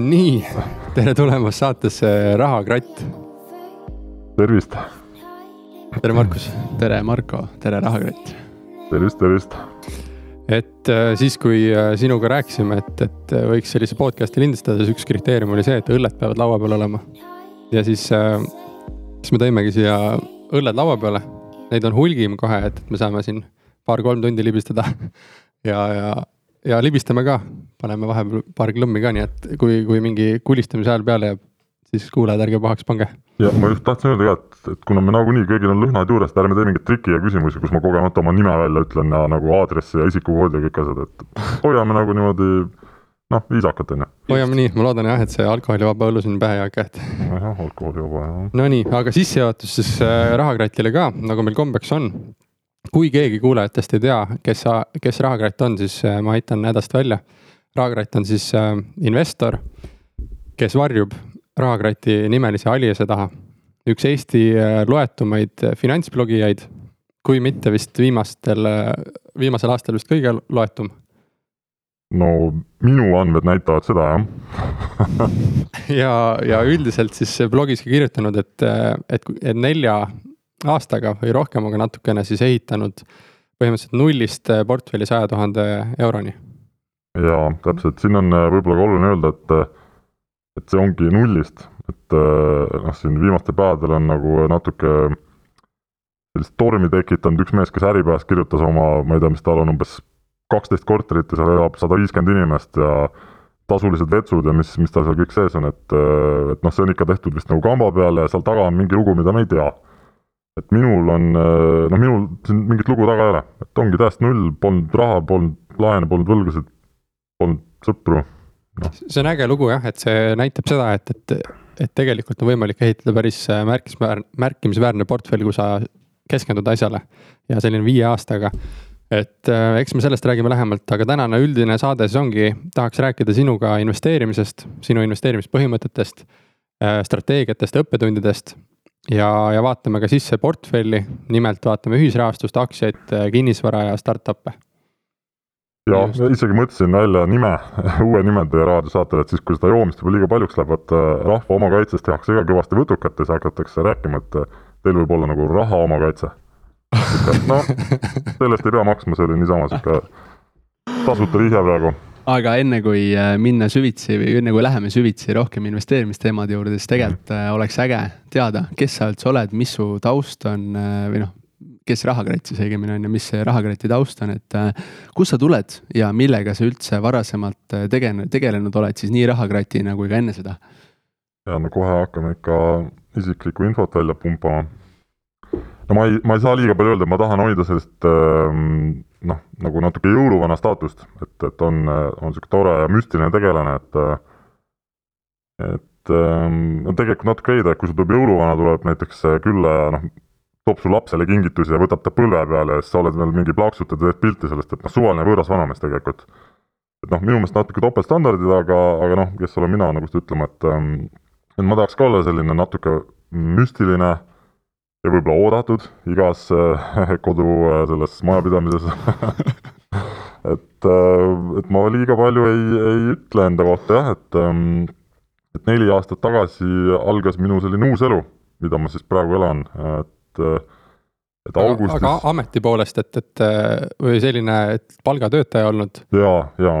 no nii, tere tulemast saatesse Rahakratt. tervist. tere, Markus. tere, Marko, tere, Rahakratt. tervist, tervist. et äh, siis, kui äh, sinuga rääkisime, et, et äh, võiks sellise podcast'i lindistada, siis üks kriteerium oli see, et õlled peavad laua peal olema. ja siis, siis me tõimegi siia õlled laua peale. Neid on hulgim kohe, et me saame siin paar-kolm tundi libistada ja, ja ja libistame ka, paneme vahepeal paar klõmmi ka, nii et kui, kui mingi kulistamise hääl peale jääb, siis kuulajad, ärge pahaks pange. ja ma just tahtsin öelda ka, et, et kuna me nagunii kõigil on lõhnad juures, et ärme tee mingeid triki ja küsimusi, kus ma kogemata oma nime välja ütlen ja nagu aadressi ja isikukoodi ja kõik asjad, et hoiame nagu niimoodi noh, viisakalt on ju. hoiame nii, ma loodan jah, et see alkoholivaba õlu siin pähe ei hakka, et. nojah, alkoholivaba jah. Nonii, aga sissejuhatus siis äh, rahakratile ka, nagu meil kombeks on kui keegi kuulajatest ei tea, kes, kes Rahakratt on, siis äh, ma aitan hädast välja. Rahakratt on siis äh, investor, kes varjub Rahakrati nimelise aliase taha. üks Eesti äh, loetumaid finantsblogijaid, kui mitte vist viimastel, viimasel aastal vist kõige loetum. no minu andmed näitavad seda jah ja, ja üldiselt siis blogis ka kirjutanud, et, et, et nelja aastaga või rohkemaga natukene siis ehitanud põhimõtteliselt nullist eh, portfelli saja tuhande euroni. jaa, täpselt, siin on eh, võib-olla ka oluline öelda, et eh, et see ongi nullist, et noh, siin viimastel päevadel on nagu natuke sellist tormi tekitanud üks mees, kes Äripäevas kirjutas oma, ma ei tea, mis tal on, umbes kaksteist korterit ja seal elab sada viiskümmend inimest ja tasulised vetsud ja mis, mis tal seal kõik sees on, et et noh, see on ikka tehtud vist nagu kamba peale ja seal taga on mingi lugu, mida me ei tea et minul on, noh, minul siin mingit lugu taga ei ole, et ongi täiesti null, polnud raha, polnud laene, polnud võlgasid, polnud sõpru no.. see on äge lugu jah, et see näitab seda, et, et, et tegelikult on võimalik ehitada päris märkimisväärne, märkimisväärne portfell, kui sa keskendud asjale. Ja selline viie aastaga. et äh, eks me sellest räägime lähemalt, aga tänane üldine saade siis ongi, tahaks rääkida sinuga investeerimisest, sinu investeerimispõhimõtetest, äh, strateegiatest, õppetundidest ja, ja vaatame ka sisse portfelli, nimelt vaatame ühisrahastust, aktsiaid, kinnisvara ja startup'e. ja isegi mõtlesin välja nime, uue nime teie raadiosaatele, et siis, kui seda joomist juba liiga paljuks läheb, et äh, rahva omakaitses tehakse ka kõvasti võtukat ja siis hakatakse rääkima, et äh, teil võib olla nagu raha omakaitse. noh, sellest ei pea maksma, see oli niisama sihuke tasuta vihje praegu aga enne kui äh, minna süvitsi või enne kui läheme süvitsi rohkem investeerimisteemade juurde, siis tegelikult mm. oleks äge teada, kes sa üldse oled, mis su taust on äh, või noh, kes Rahakratt siis õigemini on ja mis see Rahakrati taust on, et kust sa tuled ja millega sa üldse varasemalt tegelenud, tegelenud oled siis nii Rahakratina kui ka enne seda? ja no kohe hakkame ikka isiklikku infot välja pumpama. No ma ei, ma ei saa liiga palju öelda, ma tahan hoida sellist äh, noh, nagu natuke jõuluvana staatust, et, et on, on niisugune tore ja müstiline tegelane, et et ähm, no tegelikult natuke veider, et kui sul tuleb jõuluvana, tuleb näiteks külla ja noh, toob su lapsele kingitusi ja võtab ta põlve peale ja siis sa oled veel mingi plaaksutaja, teed pilti sellest, et noh, suvaline võõras vanamees tegelikult. et noh, minu meelest natuke topeltstandardid, aga, aga noh, kes olen mina nagu seda ütlema, et ähm, et ma tahaks ka olla selline natuke müstiline ja võib-olla oodatud igas äh, kodu äh, selles majapidamises. Et, äh, et ma liiga palju ei, ei ütle enda kohta jah, et ähm, et neli aastat tagasi algas minu selline uus elu, mida ma siis praegu elan, et et augustis aga ameti poolest, et, et või selline, et palgatöötaja olnud? jaa Äh,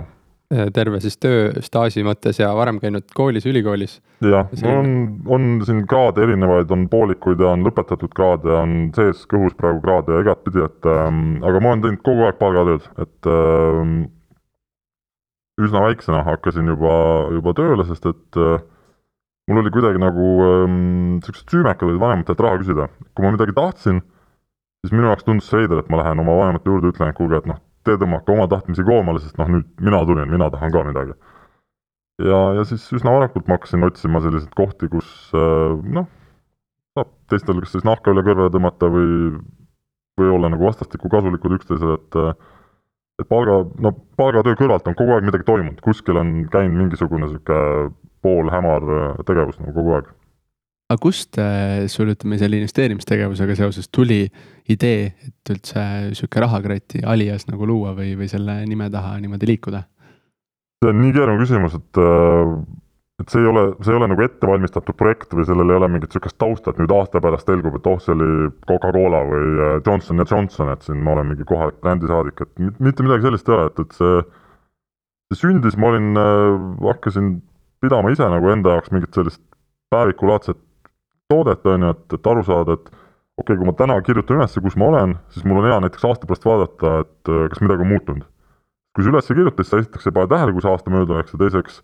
terve siis tööstaaži mõttes ja varem käinud koolis, ülikoolis. jah, on, on siin kraade erinevaid, on poolikuid ja on lõpetatud kraade, on sees kõhus praegu kraade ja igatpidi, et ähm, aga ma olen teinud kogu aeg palgatööd, et ähm, üsna väiksena hakkasin juba, juba tööle, sest et äh, mul oli kuidagi nagu niisugused ähm, süümekad olid vanematelt raha küsida. kui ma midagi tahtsin, siis minu jaoks tundus veider, et ma lähen oma vanemate juurde, ütlen, et kuulge, et noh, te tõmmake oma tahtmisi koomale, sest noh, nüüd mina tulin, mina tahan ka midagi. ja, ja siis üsna varakult ma hakkasin otsima selliseid kohti, kus äh, noh, saab teistel kas siis nahka üle kõrvale tõmmata või, või olla nagu vastastikku kasulikud üksteisele, et et palga, no palgatöö kõrvalt on kogu aeg midagi toimunud, kuskil on käinud mingisugune niisugune poolhämar tegevus nagu kogu aeg aga kust äh, sul ütleme selle investeerimistegevusega seoses tuli idee, et üldse sihuke rahakrati alias nagu luua või, või selle nime taha niimoodi liikuda? see on nii keeruline küsimus, et äh, et see ei ole, see ei ole nagu ettevalmistatud projekt või sellel ei ole mingit niisugust tausta, et nüüd aasta pärast selgub, et oh, see oli Coca-Cola või äh, Johnson ja Johnson, et siin ma olen mingi kohalik brändisaadik, et mitte midagi sellist ei ole, et, et see, see sündis, ma olin hakkasin pidama ise nagu enda jaoks mingit sellist päevikulaadset toodet, on ju, et, et aru saada, et okei okay,, kui ma täna kirjutan üles, kus ma olen, siis mul on hea näiteks aasta pärast vaadata, et äh, kas midagi on muutunud. kui sa üles ei kirjuta, siis sa esiteks ei pane tähele, kui see aasta mööda läks ja teiseks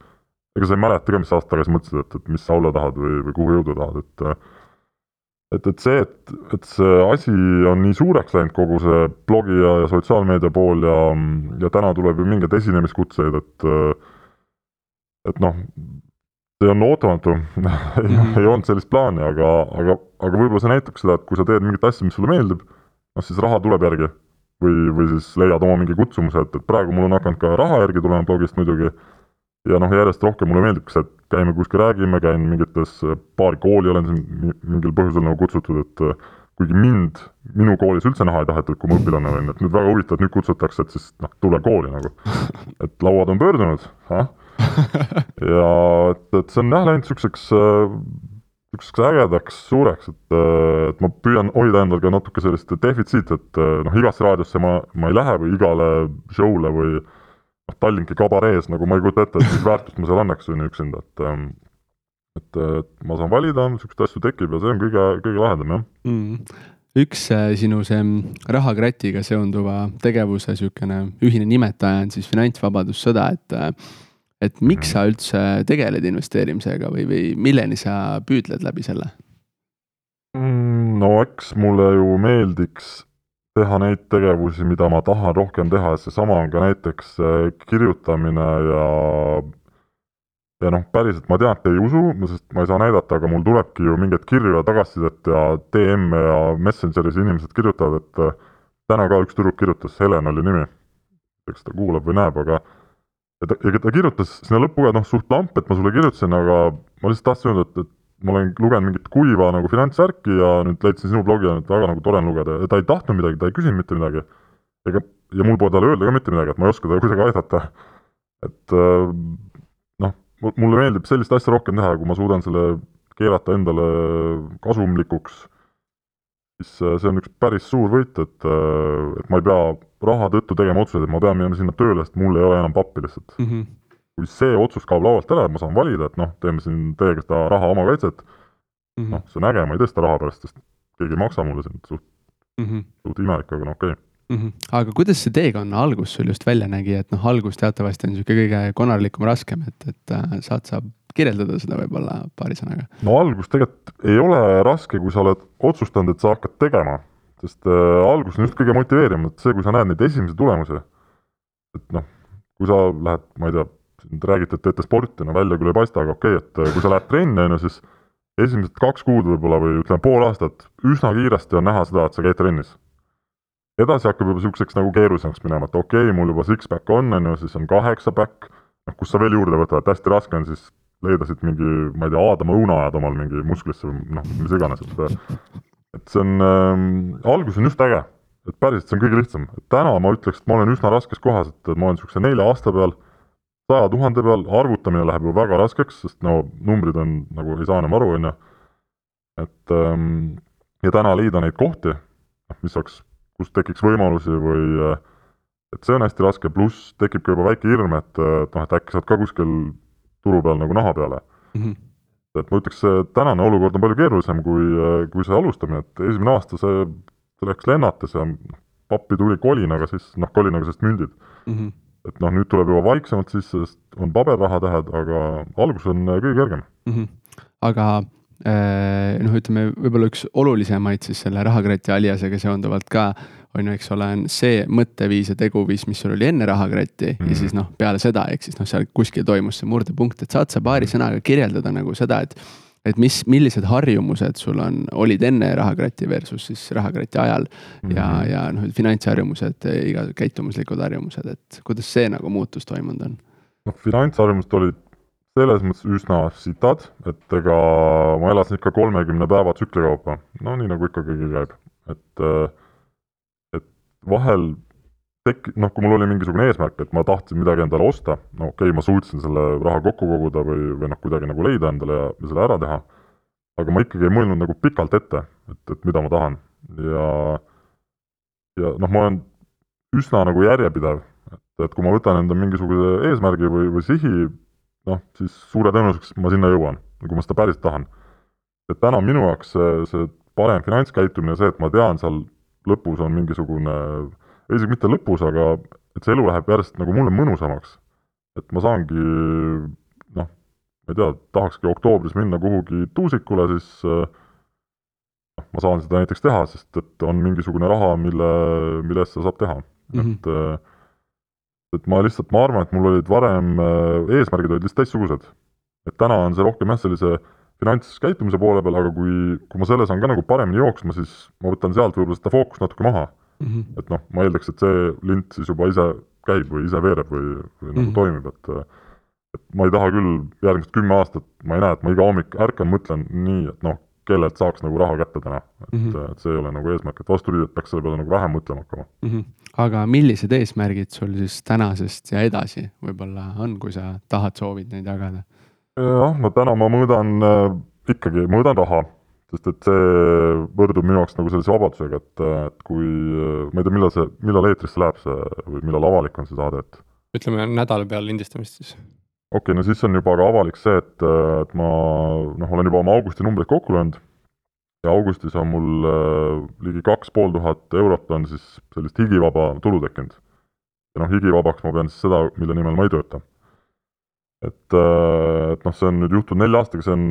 ega sa ei mäleta ka, mis aasta tagasi mõtlesid, et, et mis sa olla tahad või, või kuhu jõuda tahad, et et, et see, et, et see asi on nii suureks läinud, kogu see blogi ja, ja sotsiaalmeedia pool ja, ja täna tuleb ju mingeid esinemiskutseid, et et noh, see on ootamatu mm -hmm. ei olnud sellist plaani, aga, aga, aga võib-olla see näitab seda, et kui sa teed mingit asja, mis sulle meeldib, noh siis raha tuleb järgi. või, või siis leiad oma mingi kutsumuse, et, et praegu mul on hakanud ka raha järgi tulema blogist muidugi, ja noh, järjest rohkem mulle meeldib see, et käime kuskil räägime, käin mingites, paari kooli olen siin mingil põhjusel nagu kutsutud, et kuigi mind, minu koolis üldse näha ei tahetud, kui ma õpilane olin, et nüüd väga huvitav, et nüüd kutsutakse, et siis noh, tule kooli nagu. et lauad on pöördunud, ah. Ja et, et see on jah läinud niisuguseks niisuguseks ägedaks, suureks, et, et ma püüan hoida endal ka natuke sellist defitsiiti, et noh, igasse raadiosse ma, ma ei lähe või igale show'le või noh, Tallinki kabarees nagu ma ei kujuta ette, et mis väärtust ma seal annaks, on ju, üksinda, et ähm, et, et ma saan valida, niisuguseid asju tekib ja see on kõige, kõige lahedam, jah. Mm. Üks äh, sinu see rahakratiga seonduva tegevuse niisugune ühine nimetaja on siis finantsvabadussõda, et äh, et miks sa üldse tegeled investeerimisega või, või milleni sa püüdled läbi selle? Mm, no eks mulle ju meeldiks teha neid tegevusi, mida ma tahan rohkem teha, seesama on ka näiteks äh, kirjutamine ja ja noh, päriselt ma tean, et te ei usu, sest ma ei saa näidata, aga mul tulebki ju mingeid kirju ja tagasisidet ja DM-e ja Messengeris inimesed kirjutavad, et äh, täna ka üks tüdruk kirjutas, Helen oli nimi, eks ta kuulab või näeb, aga ja ta, ja ta kirjutas sinna lõppu ka noh, suht lamp, et ma sulle kirjutasin, aga ma lihtsalt tahtsin öelda, et, et ma olen lugenud mingit kuiva nagu finantsvärki ja nüüd leidsin sinu blogi ja nüüd väga nagu tore on lugeda ja ta ei tahtnud midagi, ta ei küsinud mitte midagi. ega, ja mul pole talle öelda ka mitte midagi, et ma ei oska teda kuidagi aidata. et äh, noh, mulle meeldib sellist asja rohkem teha, kui ma suudan selle keerata endale kasumlikuks, siis äh, see on üks päris suur võit, et, äh, et ma ei pea raha tõttu tegema otsuseid, et ma pean minema sinna tööle, sest mul ei ole enam pappi lihtsalt mm. -hmm kui see otsus kaob laualt ära, et ma saan valida, et noh, teeme siin teiega seda raha omakaitset mm -hmm., noh, see on äge, ma ei tee seda raha pärast, sest keegi ei maksa mulle siin, suht mm, -hmm. suht imelik, aga no okei okay. Mm -hmm. aga kuidas see teekonna algus sul just välja nägi, et noh, algus teatavasti on niisugune kõige konarlikum, raskem, et, et äh, saad sa kirjeldada seda võib-olla paari sõnaga? no algus tegelikult ei ole raske, kui sa oled otsustanud, et sa hakkad tegema, sest äh, algus on just kõige motiveerivam, et see, kui sa näed neid esimesi tulemusi, et noh, kui sa lähed, ma ei tea, Te räägite, et teete sporti, no välja küll ei paista, aga okei okay,, et äh, kui sa lähed trenni, on ju, siis esimesed kaks kuud võib-olla või ütleme, pool aastat, üsna kiiresti on näha seda, et sa käid trennis. edasi hakkab juba niisuguseks nagu keerulisemaks minema, et okei okay,, mul juba six-pack on, on ju, siis on kaheksa-pack, noh, kus sa veel juurde võtad, hästi raske on siis leida siit mingi, ma ei tea, Aadama õuna ajada omal mingi musklisse või noh, mis iganes, et et see on ähm,, algus on just äge, et päriselt see on kõige lihtsam, et täna ma ütleks, et ma olen üsna raskes kohas, et ma olen niisuguse nelja aasta peal saja tuhande peal, arvutamine läheb ju väga raskeks, sest no numbrid on nagu ei saa enam aru, on ju. et ähm, ja täna leida neid kohti, noh, mis oleks, kus tekiks võimalusi või äh, et see on hästi raske, pluss tekib ka juba väike hirm, et, et noh, et äkki saad ka kuskil turu peal nagu naha peale mm. -hmm. et ma ütleks, see tänane olukord on palju keerulisem kui, kui see alustamine, et esimene aasta see, see läks lennates ja pappi tuli kolinaga, siis noh, kolinaga sellest mündid mm. -hmm et noh, nüüd tuleb juba vaiksemalt sisse, sest on paberrahatähed, aga algus on äh, kõige kergem mm. -hmm. aga äh, noh, ütleme võib-olla üks olulisemaid siis selle rahakrati aliasega seonduvalt ka on ju, eks ole, on see mõtteviis ja teguviis, mis sul oli enne rahakratti mm -hmm. ja mhm. siis noh, peale seda, ehk siis noh, seal kuskil toimus see murdepunkt, et saad sa paari sõnaga kirjeldada nagu seda, et et mis, millised harjumused sul on, olid enne rahakratti versus siis rahakratti ajal mm -hmm. ja, mhm. ja noh, finantsharjumused, iga käitumuslikud harjumused, et kuidas see nagu muutus toimunud on? noh, finantsharjumused olid selles mõttes üsna sitad, et ega ma elasin ikka kolmekümne päeva tsükli kaupa, no nii nagu ikka kõigil käib, et et vahel tek-, noh, kui mul oli mingisugune eesmärk, et ma tahtsin midagi endale osta, no okei okay,, ma suutsin selle raha kokku koguda või, või noh, kuidagi nagu leida endale ja, ja selle ära teha, aga ma ikkagi ei mõelnud nagu pikalt ette, et, et mida ma tahan ja ja noh, ma olen üsna nagu järjepidev, et, et kui ma võtan enda mingisuguse eesmärgi või, või sihi, noh, siis suure tõenäosusega ma sinna jõuan, kui ma seda päriselt tahan. et täna minu jaoks see, see parem finantskäitumine, see, et ma tean, seal lõpus on mingisugune, isegi mitte lõpus, aga et see elu läheb järjest nagu mulle mõnusamaks. et ma saangi noh, ma ei tea, tahakski oktoobris minna kuhugi tuusikule, siis noh, ma saan seda näiteks teha, sest et on mingisugune raha, mille, mille eest seda saab teha mm, -hmm. et et ma lihtsalt, ma arvan, et mul olid varem, eesmärgid olid lihtsalt teistsugused. et täna on see rohkem jah, sellise finantskäitumise poole peal, aga kui, kui ma selle saan ka nagu paremini jooksma, siis ma võtan sealt võib-olla seda fookust natuke maha mm. -hmm. et noh, ma eeldaks, et see lint siis juba ise käib või ise veereb või, või nagu mm -hmm. toimib, et et ma ei taha küll järgmised kümme aastat, ma ei näe, et ma iga hommik ärkan, mõtlen nii, et noh, kellelt saaks nagu raha kätte täna, et mm, -hmm. et see ei ole nagu eesmärk, et vastupidi, et peaks selle peale nagu vähem mõtlema hakkama mm. -hmm. aga millised eesmärgid sul siis tänasest ja edasi võib-olla on, kui sa tahad, soovid neid jagada? Jah, no täna ma mõõdan äh, ikkagi, mõõdan raha, sest et see võrdub minu jaoks nagu sellise vabadusega, et, et kui, ma ei tea, millal see, millal eetrisse läheb see või millal avalik on see saade, et ütleme nädala peale lindistamist siis. okei okay,, no siis on juba ka avalik see, et, et ma noh, olen juba oma augusti numbrid kokku löönud ja augustis on mul äh, ligi kaks pool tuhat eurot on siis sellist higivaba tulu tekkinud. ja noh, higivabaks ma pean siis seda, mille nimel ma ei tööta et, äh, et noh, see on nüüd juhtunud nelja aastaga, see on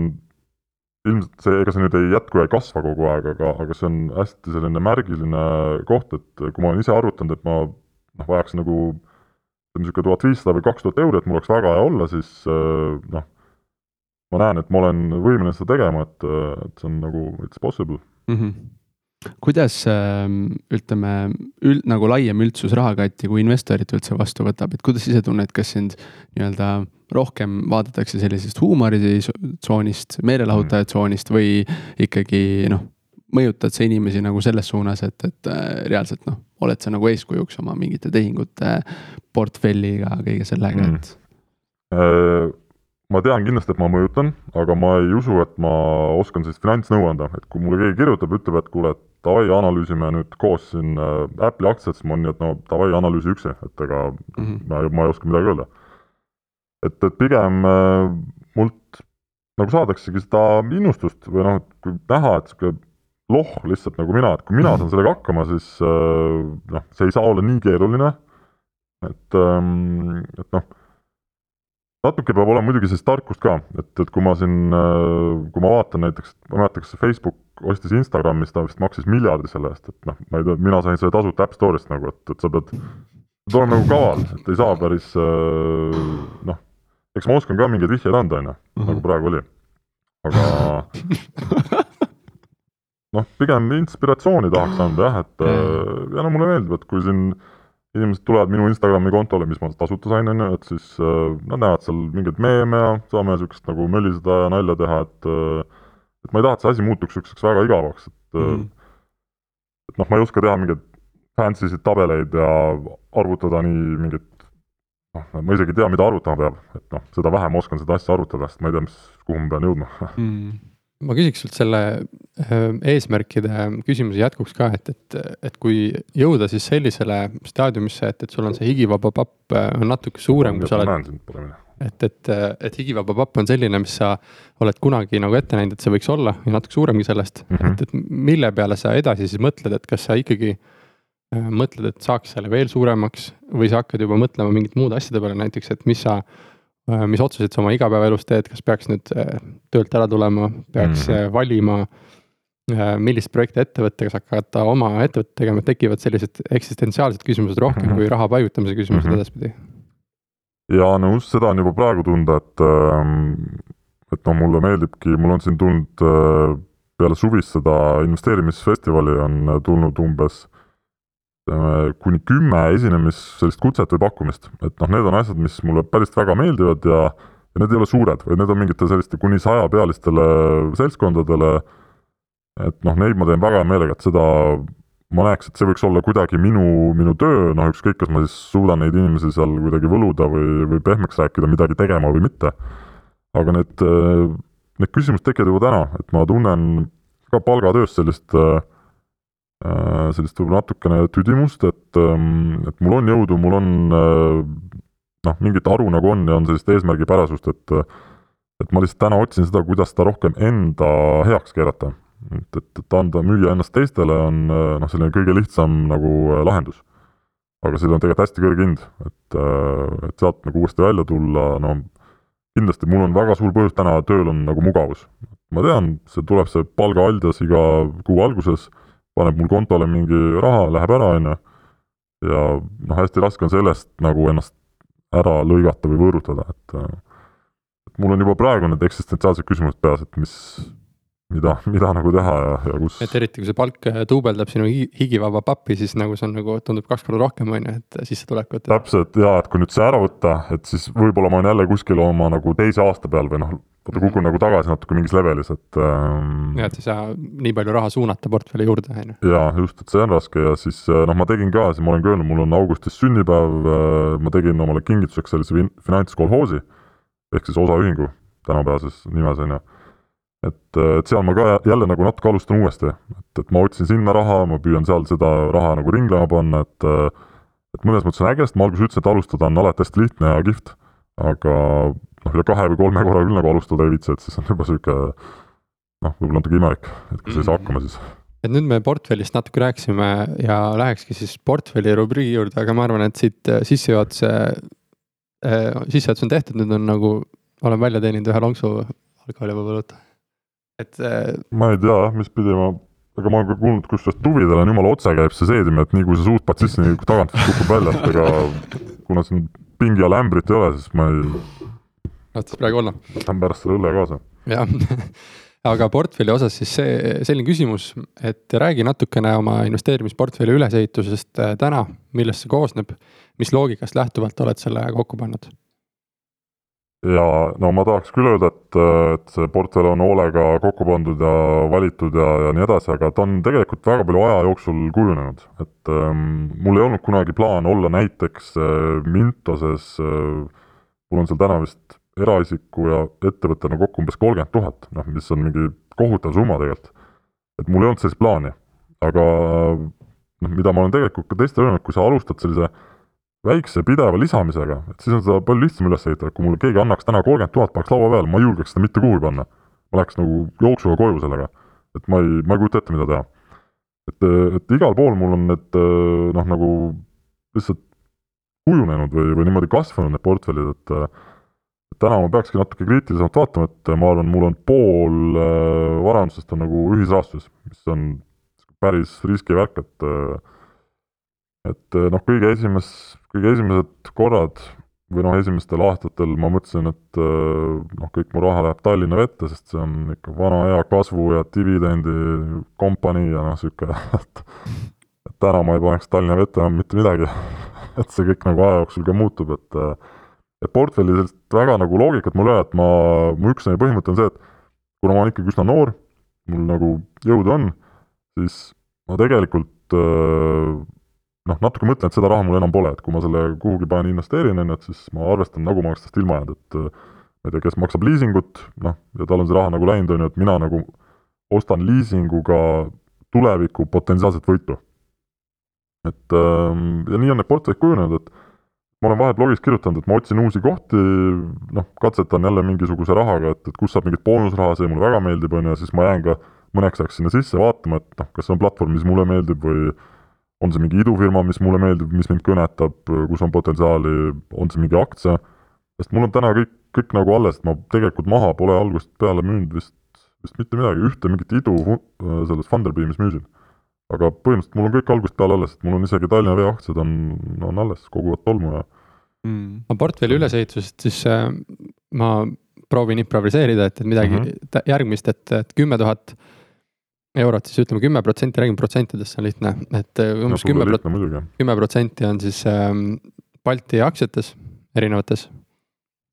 ilmselt see, ega see nüüd ei jätku ja ei kasva kogu aeg, aga, aga see on hästi selline märgiline koht, et kui ma olen ise arvutanud, et ma noh, vajaks nagu niisugune tuhat viissada või kaks tuhat euri, et mul oleks väga hea olla, siis äh, noh, ma näen, et ma olen võimeline seda tegema, et, et see on nagu it's possible mm. -hmm kuidas ähm, ütleme, üld, nagu laiem üldsus rahakatti kui investorit üldse vastu võtab, et kuidas ise tunned, kas sind nii-öelda rohkem vaadatakse sellisest huumoritsoonist, meelelahutaja tsoonist või ikkagi noh, mõjutad sa inimesi nagu selles suunas, et, et äh, reaalselt noh, oled sa nagu eeskujuks oma mingite tehingute portfelliga, kõige sellega mm., et äh, ma tean kindlasti, et ma mõjutan, aga ma ei usu, et ma oskan sellist finantsnõu anda, et kui mulle keegi kirjutab, ütleb, et kuule, et davai, analüüsime nüüd koos siin äh, Apple'i aktsiat, siis ma olen nii, et no davai, analüüsi üksi, et ega mm -hmm. ma, ma ei oska midagi öelda. et, et pigem äh, mult nagu saadaksegi seda innustust või noh, et kui näha, et niisugune loh lihtsalt nagu mina, et kui mina saan sellega hakkama, siis äh, noh, see ei saa olla nii keeruline, et, ähm, et noh natuke peab olema muidugi sellist tarkust ka, et, et kui ma siin, kui ma vaatan näiteks, ma ei mäleta, kas Facebook ostis Instagramis, ta vist maksis miljardi selle eest, et noh, ma ei tea, mina sain selle tasuta App Store'ist nagu, et, et sa pead, pead olema nagu kaval, et ei saa päris äh, noh, eks ma oskan ka mingeid vihjeid anda, on ju, nagu mhm. praegu oli. aga noh, pigem inspiratsiooni tahaks anda jah, et ja no mulle meeldib, et kui siin inimesed tulevad minu Instagrami kontole, mis ma tasuta sain, on ju, et siis äh, nad näevad seal mingeid meeme ja saame niisugust nagu möliseda ja nalja teha, et äh, et ma ei taha, et see asi muutuks niisuguseks väga igavaks, et mm et noh, ma ei oska teha mingeid fancy sid tabeleid ja arvutada nii mingit noh, ma isegi ei tea, mida arvutama peab, et noh, seda vähem oskan seda asja arvutada, sest ma ei tea, mis, kuhu ma pean jõudma mm. ma küsiks sult selle eesmärkide küsimuse jätkuks ka, et, et, et kui jõuda siis sellisele staadiumisse, et, et sul on see higivaba papp on natuke suurem, kui sa oled. Et, et, et higivaba papp on selline, mis sa oled kunagi nagu ette näinud, et see võiks olla ja natuke suuremgi sellest mm, -hmm. et, et mille peale sa edasi siis mõtled, et kas sa ikkagi mõtled, et saaks selle veel suuremaks või sa hakkad juba mõtlema mingite muude asjade peale, näiteks, et mis sa Äh, mis otsuseid sa oma igapäevaelus teed, kas peaks nüüd äh, töölt ära tulema, peaks mm. valima, millist projekti ette võtta, kas hakata oma ettevõtet tegema, tekivad sellised eksistentsiaalsed küsimused rohkem mm -hmm. kui raha paigutamise küsimused mm -hmm. edaspidi? Jaa, no just seda on juba praegu tunda, et ähm, et noh, mulle meeldibki, mul on siin tulnud peale suvist seda investeerimisfestivali on tulnud umbes kuni kümme esinemis, sellist kutset või pakkumist, et noh, need on asjad, mis mulle päris väga meeldivad ja ja need ei ole suured, vaid need on mingite selliste kuni sajapealistele seltskondadele, et noh, neid ma teen väga hea meelega, et seda ma näeks, et see võiks olla kuidagi minu, minu töö, noh ükskõik, kas ma siis suudan neid inimesi seal kuidagi võluda või, või pehmeks rääkida, midagi tegema või mitte. aga need, need küsimused tekivad juba täna, et ma tunnen ka palgatöös sellist äh, sellist võib-olla natukene tüdimust, et, ähm, et mul on jõudu, mul on noh, mingit aru nagu on ja on sellist eesmärgipärasust, et et ma lihtsalt täna otsin seda, kuidas seda rohkem enda heaks keerata et, et, et anda, müüa ennast teistele on noh, selline kõige lihtsam nagu äh, lahendus. aga sellel on tegelikult hästi kõrge hind, et, äh, et sealt nagu uuesti välja tulla, no kindlasti mul on väga suur põhjus täna tööl on nagu mugavus. ma tean, see tuleb see palgaaldjas iga kuu alguses, paneb mul kontole mingi raha, läheb ära, on ju, ja noh, hästi raske on sellest nagu ennast ära lõigata või võõrutada, et et mul on juba praegu need eksistentsiaalsed küsimused peas, et mis, mida, mida nagu teha ja, ja kus. et eriti, kui see palk äh, duubeldab sinu higivaba pappi, siis nagu see on nagu tundub kaks korda rohkem, on ju, et sissetulekut. täpselt ja, et kui nüüd see ära võtta, et siis võib-olla ma olen jälle kuskil oma nagu teise aasta peal või noh, vaata kukun mm. nagu tagasi natuke mingis levelis, et ähm,. ja, et ei saa nii palju raha suunata portfelli juurde, on ju. jaa, just, et see on raske ja siis äh, noh, ma tegin ka, siis ma olen ka öelnud, mul on augustis sünnipäev, äh, ma tegin omale kingituseks sellise finantskolhoosi ehk siis osaühingu tänapäevases nimes on ju et, et seal ma ka jälle nagu natuke alustan uuesti, et, et ma otsin sinna raha, ma püüan seal seda raha nagu ringlema panna, et et mõnes mõttes on äge, sest ma alguses ütlesin, et alustada on alati hästi lihtne ja kihvt, aga noh, üle kahe või kolme korra küll nagu alustada ei viitsi, et siis on juba niisugune noh, võib-olla natuke imelik, et kui sa ei saa hakkama, siis. Et nüüd me portfellist natuke rääkisime ja lähekski siis portfelli rubriigi juurde, aga ma arvan, et siit sissejuhatuse äh,, sissejuhatus on tehtud, nüüd on nagu, olen välja teeninud ühe lonksu alkoholi võib-olla võtta et. Äh, ma ei tea jah, mis pidi ma, aga ma olen ka kuulnud, kusjuures tuvidel on jumala otse käib see seedimine, et nii kui sa suust paned sisse, nii tagant kukub välja, et ega kuna siin pingi all ämbrit ei ole, siis ma ei. tahtis praegu olla. võtan pärast selle õlle kaasa. jah aga portfelli osas siis see, selline küsimus, et räägi natukene oma investeerimisportfelli ülesehitusest äh, täna, millest see koosneb, mis loogikast lähtuvalt oled selle kokku pannud? Ja no ma tahaks küll öelda, et, et see portfell on hoolega kokku pandud ja valitud ja, ja nii edasi, aga ta on tegelikult väga palju aja jooksul kujunenud, et ähm, mul ei olnud kunagi plaan olla näiteks äh, Mintoses äh,, mul on seal täna vist eraisiku ja ettevõttena kokku umbes kolmkümmend tuhat, noh, mis on mingi kohutav summa tegelikult. et mul ei olnud sellist plaani, aga noh, mida ma olen tegelikult ka teistele öelnud, kui sa alustad sellise äh, väikse pideva lisamisega, et siis on seda palju lihtsam üles ehitada, kui mulle keegi annaks täna kolmkümmend tuhat, paneks laua peale, ma ei julgeks seda mitte kuhugi panna. ma läheks nagu jooksuga koju sellega. et ma ei, ma ei kujuta ette, mida teha. et, et igal pool mul on need noh, nagu lihtsalt kujunenud või, või niimoodi kasvanud need portfellid, et täna ma peakski natuke kriitilisemalt vaatama, et ma arvan, mul on pool äh, varandusest on nagu ühisrahastuses, mis on päris riskivärk, et et noh, kõige esimes, kõige esimesed korrad või noh, esimestel aastatel ma mõtlesin, et äh, noh, kõik mu raha läheb Tallinna vette, sest see on ikka vana hea kasvu ja dividendi kompanii ja noh, niisugune, et et täna ma ei paneks Tallinna vette enam mitte midagi. Et see kõik nagu aja jooksul ka muutub, et et portfelli sellist väga nagu loogikat mul ei ole, et ma, mu üks põhimõte on see, et kuna ma olen ikkagi üsna noor, mul nagu jõudu on, siis ma tegelikult äh, noh, natuke mõtlen, et seda raha mul enam pole, et kui ma selle kuhugi panen, investeerin, on ju, et siis ma arvestan, nagu ma oleks tast ilma jäänud, et ma ei tea, kes maksab liisingut, noh, ja tal on see raha nagu läinud, on ju, et mina nagu ostan liisinguga tuleviku potentsiaalset võitu. et ähm, ja nii on need portfellid kujunenud, et ma olen vahel blogis kirjutanud, et ma otsin uusi kohti, noh, katsetan jälle mingisuguse rahaga, et, et kus saab mingit boonusraha, see mulle väga meeldib, on ju, ja siis ma jään ka mõneks ajaks sinna sisse vaatama, et noh, kas see on platvorm, mis mulle meeldib või on see mingi idufirma, mis mulle meeldib, mis mind kõnetab, kus on potentsiaali, on see mingi aktsia, sest mul on täna kõik, kõik nagu alles, et ma tegelikult maha pole algusest peale müünud vist, vist mitte midagi, ühte mingit idu selles Funderbeamis müüsin. aga põhimõtteliselt mul on kõik algusest peale alles, et mul on isegi Tallinna Vee aktsiad on, on alles, koguvad tolmu ja mm.. no portfelli ülesehitusest siis äh, ma proovin improviseerida, et, et midagi mm -hmm. järgmist, et, et kümme tuhat eurot, siis ütleme kümme protsenti, räägime protsentidest, see on lihtne, et äh, umbes kümme kümme protsenti on siis ähm, Balti aktsiates erinevates.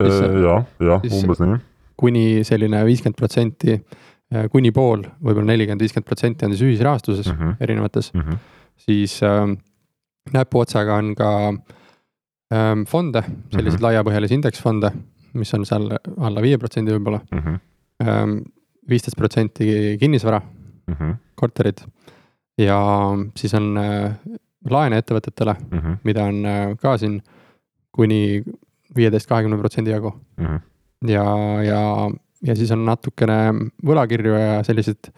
jah, jah, umbes nii. kuni selline viiskümmend protsenti, äh, kuni pool, võib-olla nelikümmend, viiskümmend protsenti on siis ühisrahastuses mm -hmm. erinevates mm. -hmm. siis ähm, näpuotsaga on ka ähm, fonde, selliseid mm. -hmm. laiapõhjalisi indeksfonde, mis on seal alla viie protsendi võib-olla Mhm, ähm, viisteist protsenti kinnisvara, mhm, korterid. Ja siis on äh, laene ettevõtetele, mhm, mida on äh, ka siin kuni viieteist, kahekümne protsendi jagu. Mhm. ja, ja, ja siis on natukene võlakirju ja selliseid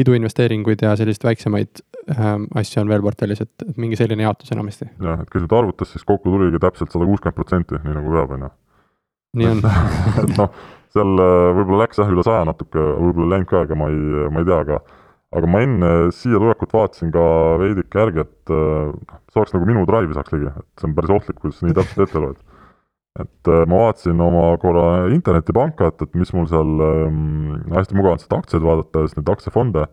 iduinvesteeringuid ja selliseid väiksemaid ähm, asju on veel portfellis, et, mingi selline jaotus enamasti, jah, et kui nüüd arvutas, siis kokku tuligi täpselt sada kuuskümmend protsenti, nii nagu peab, on ju. nii on. Et noh, seal äh, võib-olla läks jah üle saja natuke, võib-olla ei läinud ka, ega ma ei, ma ei tea, aga aga ma enne siia tulekut vaatasin ka veidike järgi, et äh, saaks nagu minu drive'i saaks ligi, et see on päris ohtlik, kuidas nii täpselt ette loed. et äh, ma vaatasin oma korra internetipanka, et, et mis mul seal ähm, hästi mugav on seda aktsiaid vaadata ja siis neid aktsiafonde,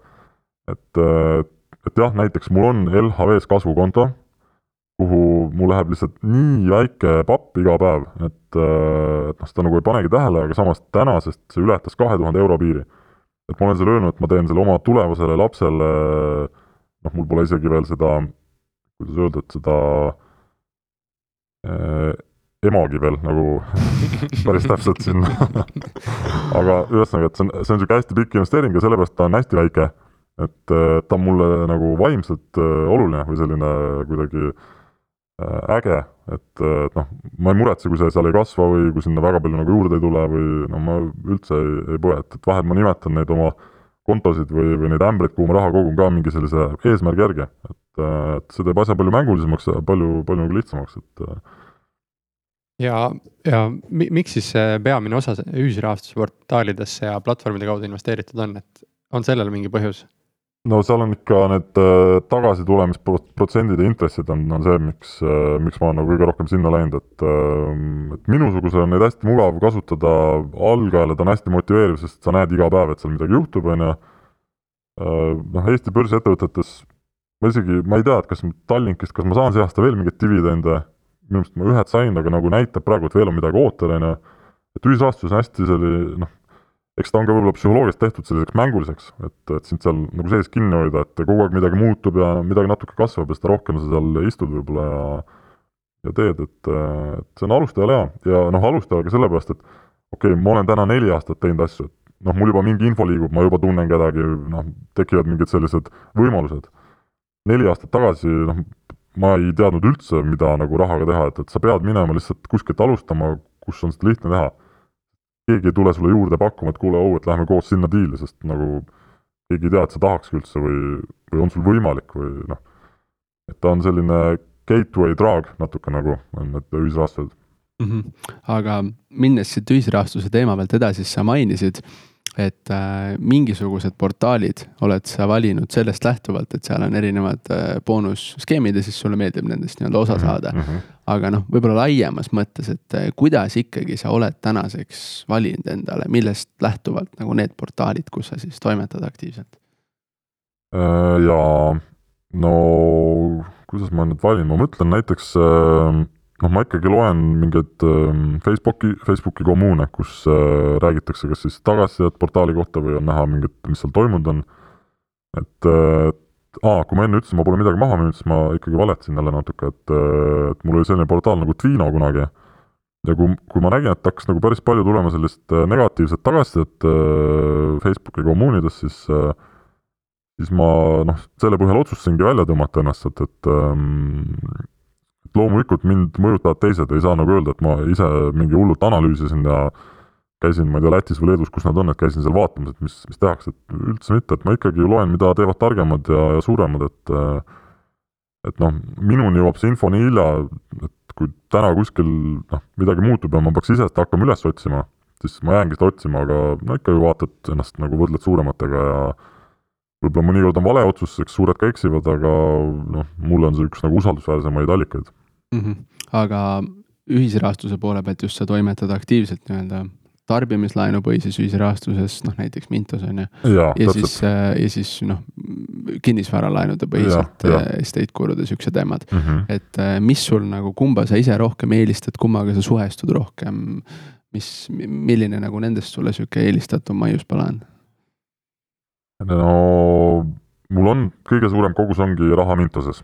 et äh, et jah, näiteks mul on LHV-s kasvukonto, kuhu mul läheb lihtsalt nii väike papp iga päev, et, äh, et noh, seda nagu ei panegi tähele, aga samas tänasest see ületas kahe tuhande euro piiri. Et ma olen seal öelnud, et ma teen selle oma tulevasele lapsele, noh, mul pole isegi veel seda, kuidas öelda, et seda äh, emagi veel nagu päris täpselt siin aga ühesõnaga, et see on, see on niisugune hästi pikk investeering ja sellepärast ta on hästi väike. et äh, ta on mulle nagu vaimselt äh, oluline või selline kuidagi äh, äge, et, äh, et noh, ma ei muretse, kui see seal ei kasva või kui sinna väga palju nagu juurde ei tule või no ma üldse ei, ei põe, et, et vahel ma nimetan neid oma kontosid või, või neid ämbreid, kuhu ma raha kogun ka mingi sellise eesmärgi järgi, et, et see teeb asja palju mängulisemaks ja palju, palju nagu lihtsamaks, et äh, ja, ja mi, miks siis see peamine osa ühisrahastusportaalidesse ja platvormide kaudu investeeritud on, et on sellel mingi põhjus? No seal on ikka need äh, tagasitulemisprotsendid ja intressid on, on see, miks äh,, miks ma olen nagu kõige rohkem sinna läinud, et äh, et minusugusel on neid hästi mugav kasutada, algajale ta on hästi motiveeriv, sest sa näed iga päev, et seal midagi juhtub, on ju. noh, Eesti börsiettevõtetes ma isegi, ma ei tea, et kas Tallinkist, kas ma saan see aasta veel mingeid dividende, minu arust ma ühed sain, aga nagu näitab praegu, et veel on midagi ootel, on ju. et ühisrahastus on hästi selline noh, eks ta on ka võib-olla psühholoogiast tehtud selliseks mänguliseks, et, et sind seal nagu sees kinni hoida, et kogu aeg midagi muutub ja midagi natuke kasvab ja seda rohkem sa seal istud võib-olla ja ja teed, et, et see on alustajale hea ja noh, alustajale ka sellepärast, et okei okay,, ma olen täna neli aastat teinud asju, et noh, mul juba mingi info liigub, ma juba tunnen kedagi, noh, tekivad mingid sellised võimalused. neli aastat tagasi, noh, ma ei teadnud üldse, mida nagu rahaga teha, et, et sa pead minema lihtsalt kuskilt alustama, kus on seda lihtne teha keegi ei tule sulle juurde pakkuma, et kuule, oh, et lähme koos sinna diili, sest nagu keegi ei tea, et sa tahakski üldse või, või on sul võimalik või noh, et ta on selline gateway drug natuke nagu on need ühisrahastused mm. -hmm. aga minnes siit ühisrahastuse teema pealt edasi, siis sa mainisid, et äh, mingisugused portaalid oled sa valinud sellest lähtuvalt, et seal on erinevad äh, boonusskeemid ja siis sulle meeldib nendest nii-öelda osa saada mm. -hmm. Aga noh, võib-olla laiemas mõttes, et äh, kuidas ikkagi sa oled tänaseks valinud endale, millest lähtuvalt nagu need portaalid, kus sa siis toimetad aktiivselt? ja no kuidas ma nüüd valin, ma mõtlen näiteks noh, ma ikkagi loen mingeid Facebooki, Facebooki kommuune, kus räägitakse kas siis tagasisidet portaali kohta või on näha mingit, mis seal toimunud on. et, et aa, kui ma enne ütlesin, ma pole midagi maha müünud, siis ma ikkagi valetasin jälle natuke, et, et mul oli selline portaal nagu Twino kunagi. ja kui, kui ma nägin, et hakkas nagu päris palju tulema sellist negatiivset tagasisidet Facebooki kommuunides, siis siis ma noh, selle põhjal otsustasingi välja tõmmata ennast, et, et ähm, et loomulikult mind mõjutavad teised, ei saa nagu öelda, et ma ise mingi hullult analüüsisin ja käisin, ma ei tea, Lätis või Leedus, kus nad on, et käisin seal vaatamas, et mis, mis tehakse, et üldse mitte, et ma ikkagi loen, mida teevad targemad ja, ja suuremad, et et noh, minuni jõuab see info nii hilja, et kui täna kuskil noh, midagi muutub ja ma peaks ise seda hakkama üles otsima, siis ma jäängi seda otsima, aga no ikka ju vaatad ennast nagu võrdled suurematega ja võib-olla mõnikord on vale otsus, eks suured ka eksivad, aga noh, mulle on see üks nagu usaldusväärsemaid allikaid mm. -hmm. aga ühisrahastuse poole pealt just sa toimetad aktiivselt nii-öelda tarbimislaenupõhises ühisrahastuses, noh näiteks Mintos on ju. ja, siis, ja siis noh, kinnisvaralaenude põhiselt estate kulud ja siuksed teemad mm. -hmm. et mis sul nagu, kumba sa ise rohkem eelistad, kummaga sa suhestud rohkem? mis, milline nagu nendest sulle sihuke eelistatum maiuspala on? no mul on, kõige suurem kogus ongi raha Mintoses.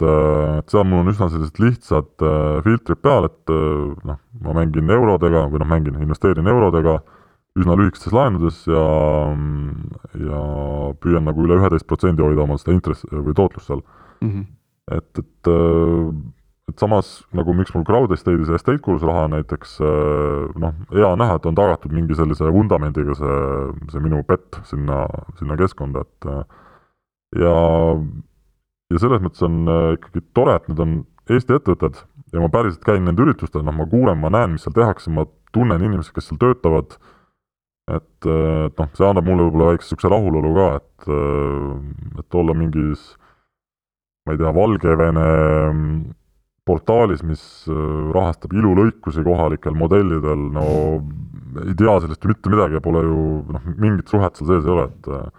Et, et seal mul on üsna sellised lihtsad filtrid peal, et noh, ma mängin eurodega või noh, mängin, investeerin eurodega üsna lühikestes laenudes ja, ja püüan nagu üle üheteist protsendi hoida oma seda intress- või tootlust seal mm. -hmm. et, et et samas nagu miks mul crowd estate'is ja estate kulus raha näiteks noh, hea on näha, et on tagatud mingi sellise vundamendiga see, see minu pett sinna, sinna keskkonda, et ja, ja selles mõttes on ikkagi tore, et need on Eesti ettevõtted ja ma päriselt käin nende üritustel, noh, ma kuulen, ma näen, mis seal tehakse, ma tunnen inimesi, kes seal töötavad. Et, et noh, see annab mulle võib-olla väikse niisuguse rahulolu ka, et, et olla mingis ma ei tea, Valgevene mm, portaalis, mis äh, rahastab ilulõikusi kohalikel modellidel, no ei tea sellest ju mitte midagi ja pole ju noh, mingit suhet seal sees ei ole, et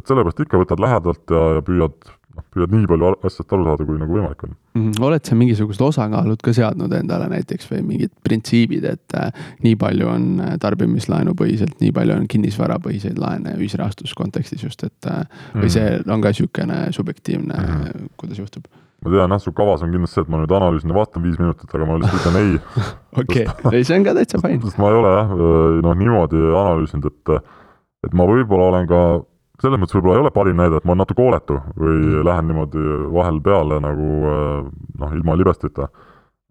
et sellepärast ikka võtad lähedalt ja, ja püüad noh, püüad nii palju asjast aru saada, kui nagu võimalik on mm. -hmm. oled sa mingisugused osakaalud ka seadnud endale näiteks või mingid printsiibid, et äh, nii palju on äh, tarbimislaenupõhiselt, nii palju on kinnisvarapõhiseid laene ühisrahastus kontekstis just, et äh, või see mhm. on ka niisugune subjektiivne mm, -hmm. kuidas juhtub? ma tean jah, su kavas on kindlasti see, et ma nüüd analüüsin ja vastan viis minutit, aga ma lihtsalt ütlen ei. okei, ei see on ka täitsa fine. sest ma ei ole jah, noh niimoodi analüüsinud, et, et ma võib-olla olen ka selles mõttes võib-olla ei ole parim näide, et ma olen natuke hooletu või mm. lähen niimoodi vahel peale nagu äh, noh, ilma libestita.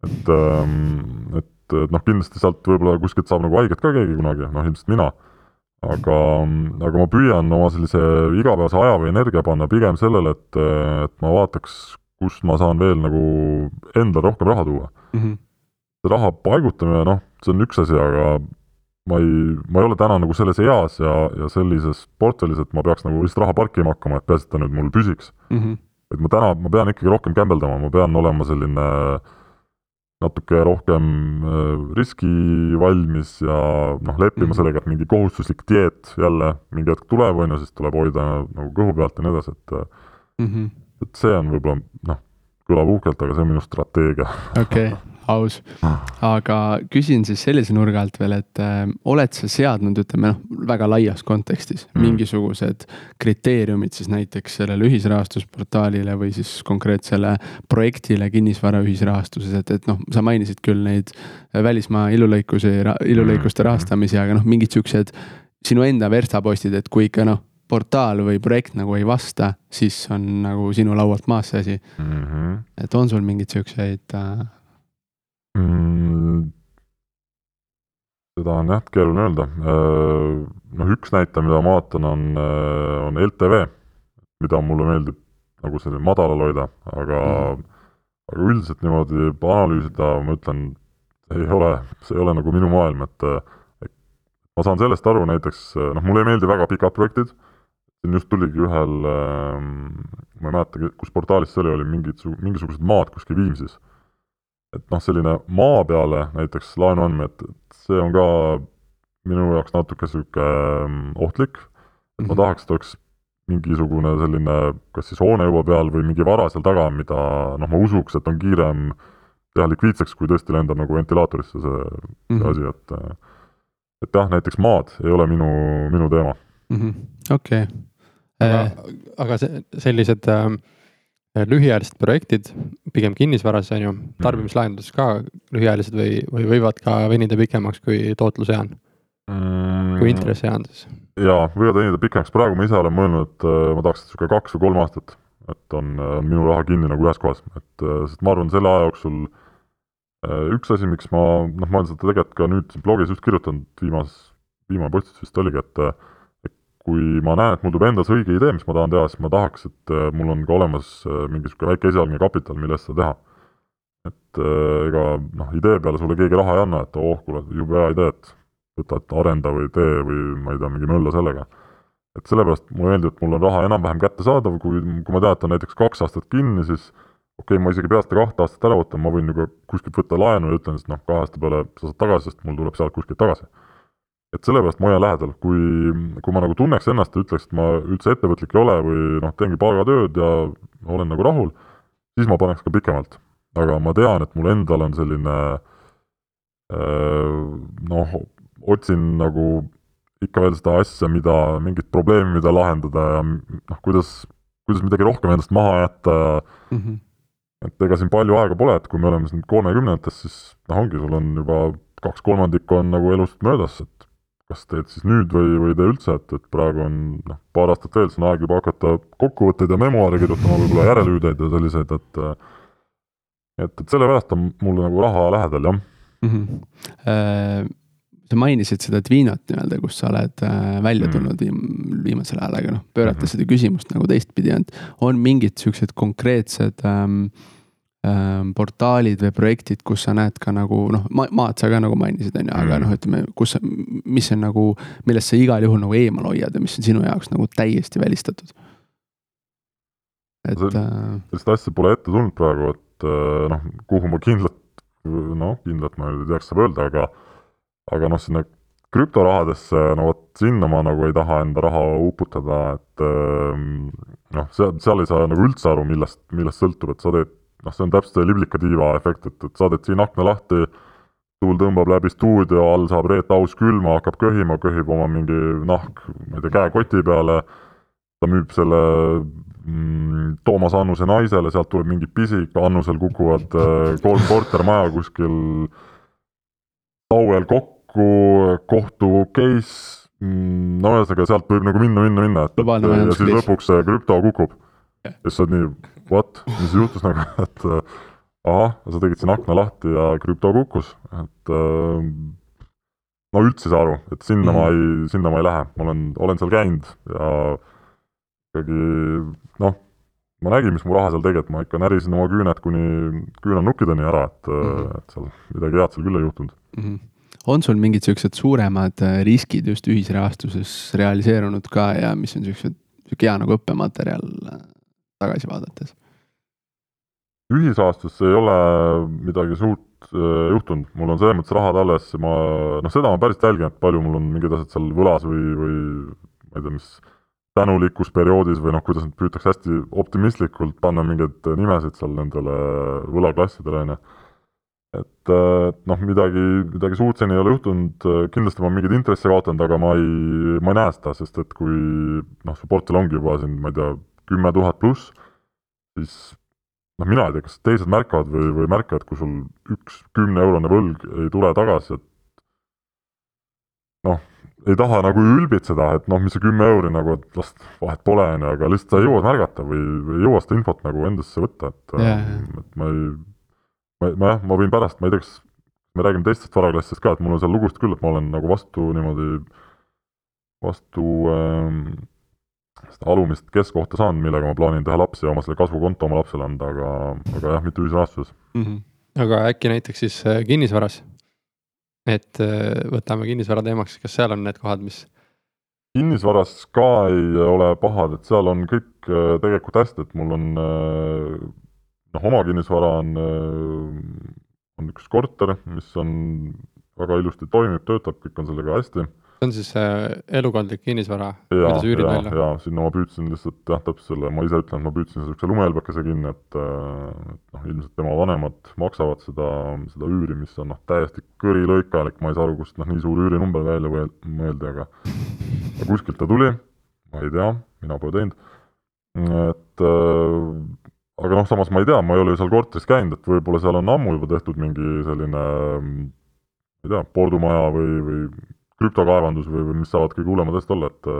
et, ähm, et, et noh, kindlasti sealt võib-olla kuskilt saab nagu haiget ka keegi kunagi, noh ilmselt mina. aga, aga ma püüan oma sellise igapäevase aja või energia panna pigem sellele, et, et ma vaataks, kust ma saan veel nagu endale rohkem raha tuua mm. -hmm. raha paigutamine, noh, see on üks asi, aga ma ei, ma ei ole täna nagu selles eas ja, ja sellises portfellis, et ma peaks nagu lihtsalt raha parkima hakkama, et peaasi, et ta nüüd mul püsiks mm. -hmm. et ma täna, ma pean ikkagi rohkem kämbeldama, ma pean olema selline natuke rohkem äh, riskivalmis ja noh, leppima mm -hmm. sellega, et mingi kohustuslik dieet jälle mingi hetk tuleb, on ju, siis tuleb hoida nagu kõhu pealt ja nii edasi, et mm -hmm. et see on võib-olla noh, kõlab uhkelt, aga see on minu strateegia. okei okay aus. aga küsin siis sellise nurga alt veel, et äh, oled sa seadnud, ütleme noh, väga laias kontekstis mm. mingisugused kriteeriumid siis näiteks sellele ühisrahastusportaalile või siis konkreetsele projektile kinnisvara ühisrahastuses, et, et noh, sa mainisid küll neid välismaa ilulõikusi, ilulõikuste mm. rahastamisi, aga noh, mingid siuksed sinu enda verstapostid, et kui ikka noh portaal või projekt nagu ei vasta, siis on nagu sinu laualt maas see asi mm. -hmm. et on sul mingeid siukseid äh, mm,? seda on jah, keeruline öelda. Äh, noh, üks näitaja, mida ma vaatan, on, äh, on LTV, mida mulle meeldib nagu selline madalal hoida, aga mm. aga üldiselt niimoodi analüüsida, ma ütlen, ei ole, see ei ole nagu minu maailm, et et ma saan sellest aru näiteks, noh, mulle ei meeldi väga pikad projektid, siin just tuligi ühel, ma ei mäleta, kus portaalis see oli, oli mingid, mingisugused maad kuskil Viimsis et noh, selline maa peale näiteks laenu andmine, et, et see on ka minu jaoks natuke niisugune mm, ohtlik, et ma mhm. tahaks, et oleks mingisugune selline kas siis hoone juba peal või mingi vara seal taga, mida noh, ma usuks, et on kiirem teha likviidseks, kui tõesti lendab nagu ventilaatorisse see mm, -hmm. see asi, et et jah, näiteks maad ei ole minu, minu teema mm -hmm.. okei aga, aga see, sellised äh, lühiajalised projektid, pigem kinnisvaras on ju, mhm. tarbimislahendus ka lühiajalised või, või võivad ka venida pikemaks kui tootluse on mm,? kui intressiean siis? jaa, võivad venida pikemaks, praegu ma ise olen mõelnud, et äh, ma tahaks niisugune kaks või kolm aastat, et on, on äh, minu raha kinni nagu ühes kohas, et äh, sest ma arvan, selle aja jooksul üks asi, miks ma, noh, ma olen seda tegelikult ka nüüd blogis just kirjutanud, viimas, viimane postitus vist oligi, et kui ma näen, et mul tuleb endas õige idee, mis ma tahan teha, siis ma tahaks, et äh, mul on ka olemas äh, mingi niisugune väike esialgne kapital, mille eest seda teha. et äh, ega noh, idee peale sulle keegi raha ei anna, et oh, kuule, jube hea idee, et võta, et arenda või tee või ma ei tea, mingi mölla sellega. et sellepärast mulle meeldib, et mul on raha enam-vähem kättesaadav, kui, kui ma tean, et on näiteks kaks aastat kinni, siis okei okay,, ma isegi ei pea seda kahte aastat ära võtma, ma võin ju ka kuskilt võtta laenu ja ütlen, et noh, kahe aasta peale sa saad tagasi, sest mul tuleb sealt kuskilt tagasi et sellepärast ma hoian lähedal, kui, kui ma nagu tunneks ennast ja ütleks, et ma üldse ettevõtlik ei ole või noh, teengi palgatööd ja olen nagu rahul, siis ma paneks ka pikemalt. aga ma tean, et mul endal on selline äh, noh, otsin nagu ikka veel seda asja, mida, mingit probleemi, mida lahendada ja noh, kuidas, kuidas midagi rohkem endast maha jätta ja mm -hmm. et ega siin palju aega pole, et kui me oleme siin kolmekümnendates, siis noh, ongi, sul on juba kaks kolmandikku on nagu elust möödas, et kas teed siis nüüd või, või ei tee üldse, et, et praegu on noh, paar aastat veel, siis on aeg juba hakata kokkuvõtteid ja memuaare kirjutama, võib-olla järelhüüdeid ja selliseid, et et, et sellepärast on mulle nagu raha lähedal, jah mm. -hmm sa mainisid seda Dvinot nii-öelda, kus sa oled äh, välja mm. tulnud viim, viimasel ajal, aga noh, pöörata mm -hmm. seda küsimust nagu teistpidi, et on mingid siuksed konkreetsed ähm, portaalid või projektid, kus sa näed ka nagu noh ma,, maad sa ka nagu mainisid, on ju, aga noh, ütleme, kus, mis on nagu, millest sa igal juhul nagu eemal hoiad ja mis on sinu jaoks nagu täiesti välistatud? et. Äh, sellist asja pole ette tulnud praegu, et äh, noh, kuhu ma kindlalt, noh, kindlalt ma ei teaks, saab öelda, aga aga noh, sinna krüptorahadesse, no vot sinna ma nagu ei taha enda raha uputada, et ehm, noh, seal, seal ei saa nagu üldse aru, millest, millest sõltub, et sa teed, noh, see on täpselt see liblika tiiva efekt, et, et sa teed siin akna lahti, tuul tõmbab läbi stuudio, all saab Reet Aus külma, hakkab köhima, köhib oma mingi nahk, ma ei tea, käekoti peale, ta müüb selle mm, Toomas Annuse naisele, sealt tuleb mingi pisik, Annusel kukuvad äh, kolm kortermaja kuskil lauel kokku, kohtu case, mm, no ühesõnaga sealt võib nagu minna, minna, minna, et ja siis lõpuks see krüpto kukub. ja siis sa oled nii, what, mis juhtus nagu, et äh, ahah, sa tegid siin akna lahti ja krüpto kukkus, et äh, no üldse ei saa aru, et sinna mm. ma ei, sinna ma ei lähe, ma olen, olen seal käinud ja ikkagi noh, ma nägin, mis mu raha seal tegi, et ma ikka närisin oma küüned kuni küünarnukkideni ära, et mm, et seal midagi head seal küll ei juhtunud. Mm. -hmm on sul mingid siuksed suuremad äh, riskid just ühisrahastuses realiseerunud ka ja mis on siuksed, sihuke hea nagu õppematerjal äh, tagasi vaadates? ühisrahastusse ei ole midagi suurt äh, juhtunud, mul on selles mõttes rahad alles, ma noh, seda ma päriselt jälgin, et palju mul on mingid asjad seal võlas või, või ma ei tea, mis tänulikus perioodis või noh, kuidas nüüd püütakse hästi optimistlikult panna mingeid nimesid seal nendele võlaklassidele, on ju. Et, et noh, midagi, midagi suurt seni ei ole juhtunud, kindlasti ma mingeid intresse kaotanud, aga ma ei, ma ei näe seda, sest et kui noh, su portfell ongi juba siin, ma ei tea, kümme tuhat pluss, siis noh, mina ei tea, kas teised märkavad või, või märkavad, kui sul üks kümneeurone võlg ei tule tagasi, et noh, ei taha nagu ülbitseda, et noh, mis see kümme euri nagu, et las vahet pole, on ju, aga lihtsalt sa ei jõua märgata või, või ei jõua seda infot nagu endasse võtta, et yeah. et ma ei ma, ma jah, ma võin pärast, ma ei tea, kas me räägime teistest varaklassidest ka, et mul on seal lugusid küll, et ma olen nagu vastu niimoodi, vastu ähm, seda alumist keskkohta saanud, millega ma plaanin teha lapsi ja oma selle kasvukonto oma lapsele anda, aga, aga jah, mitte ühisrahastuses mm. -hmm. aga äkki näiteks siis äh, kinnisvaras? et äh, võtame kinnisvara teemaks, kas seal on need kohad, mis kinnisvaras ka ei ole pahad, et seal on kõik äh, tegelikult hästi, et mul on noh, oma kinnisvara on, on üks korter, mis on väga ilusti toimib, töötab, kõik on sellega hästi. See on siis äh, elukondlik kinnisvara, mida sa üürid välja? jaa, sinna ma püüdsin lihtsalt jah, täpselt selle, ma ise ütlen, et ma püüdsin niisuguse lumehelbekese kinni, et et noh, ilmselt tema vanemad maksavad seda, seda üüri, mis on noh, täiesti kõrilõikalik, ma ei saa aru, kust noh, nii suur üürinumber välja mõeldi, aga aga kuskilt ta tuli, ma ei tea, mina pole teinud, et äh, aga noh, samas ma ei tea, ma ei ole ju seal korteris käinud, et võib-olla seal on ammu juba tehtud mingi selline ma ei tea, pordumaja või, või krüptokaevandus või, või mis saavad kõige hullemad asjad olla, et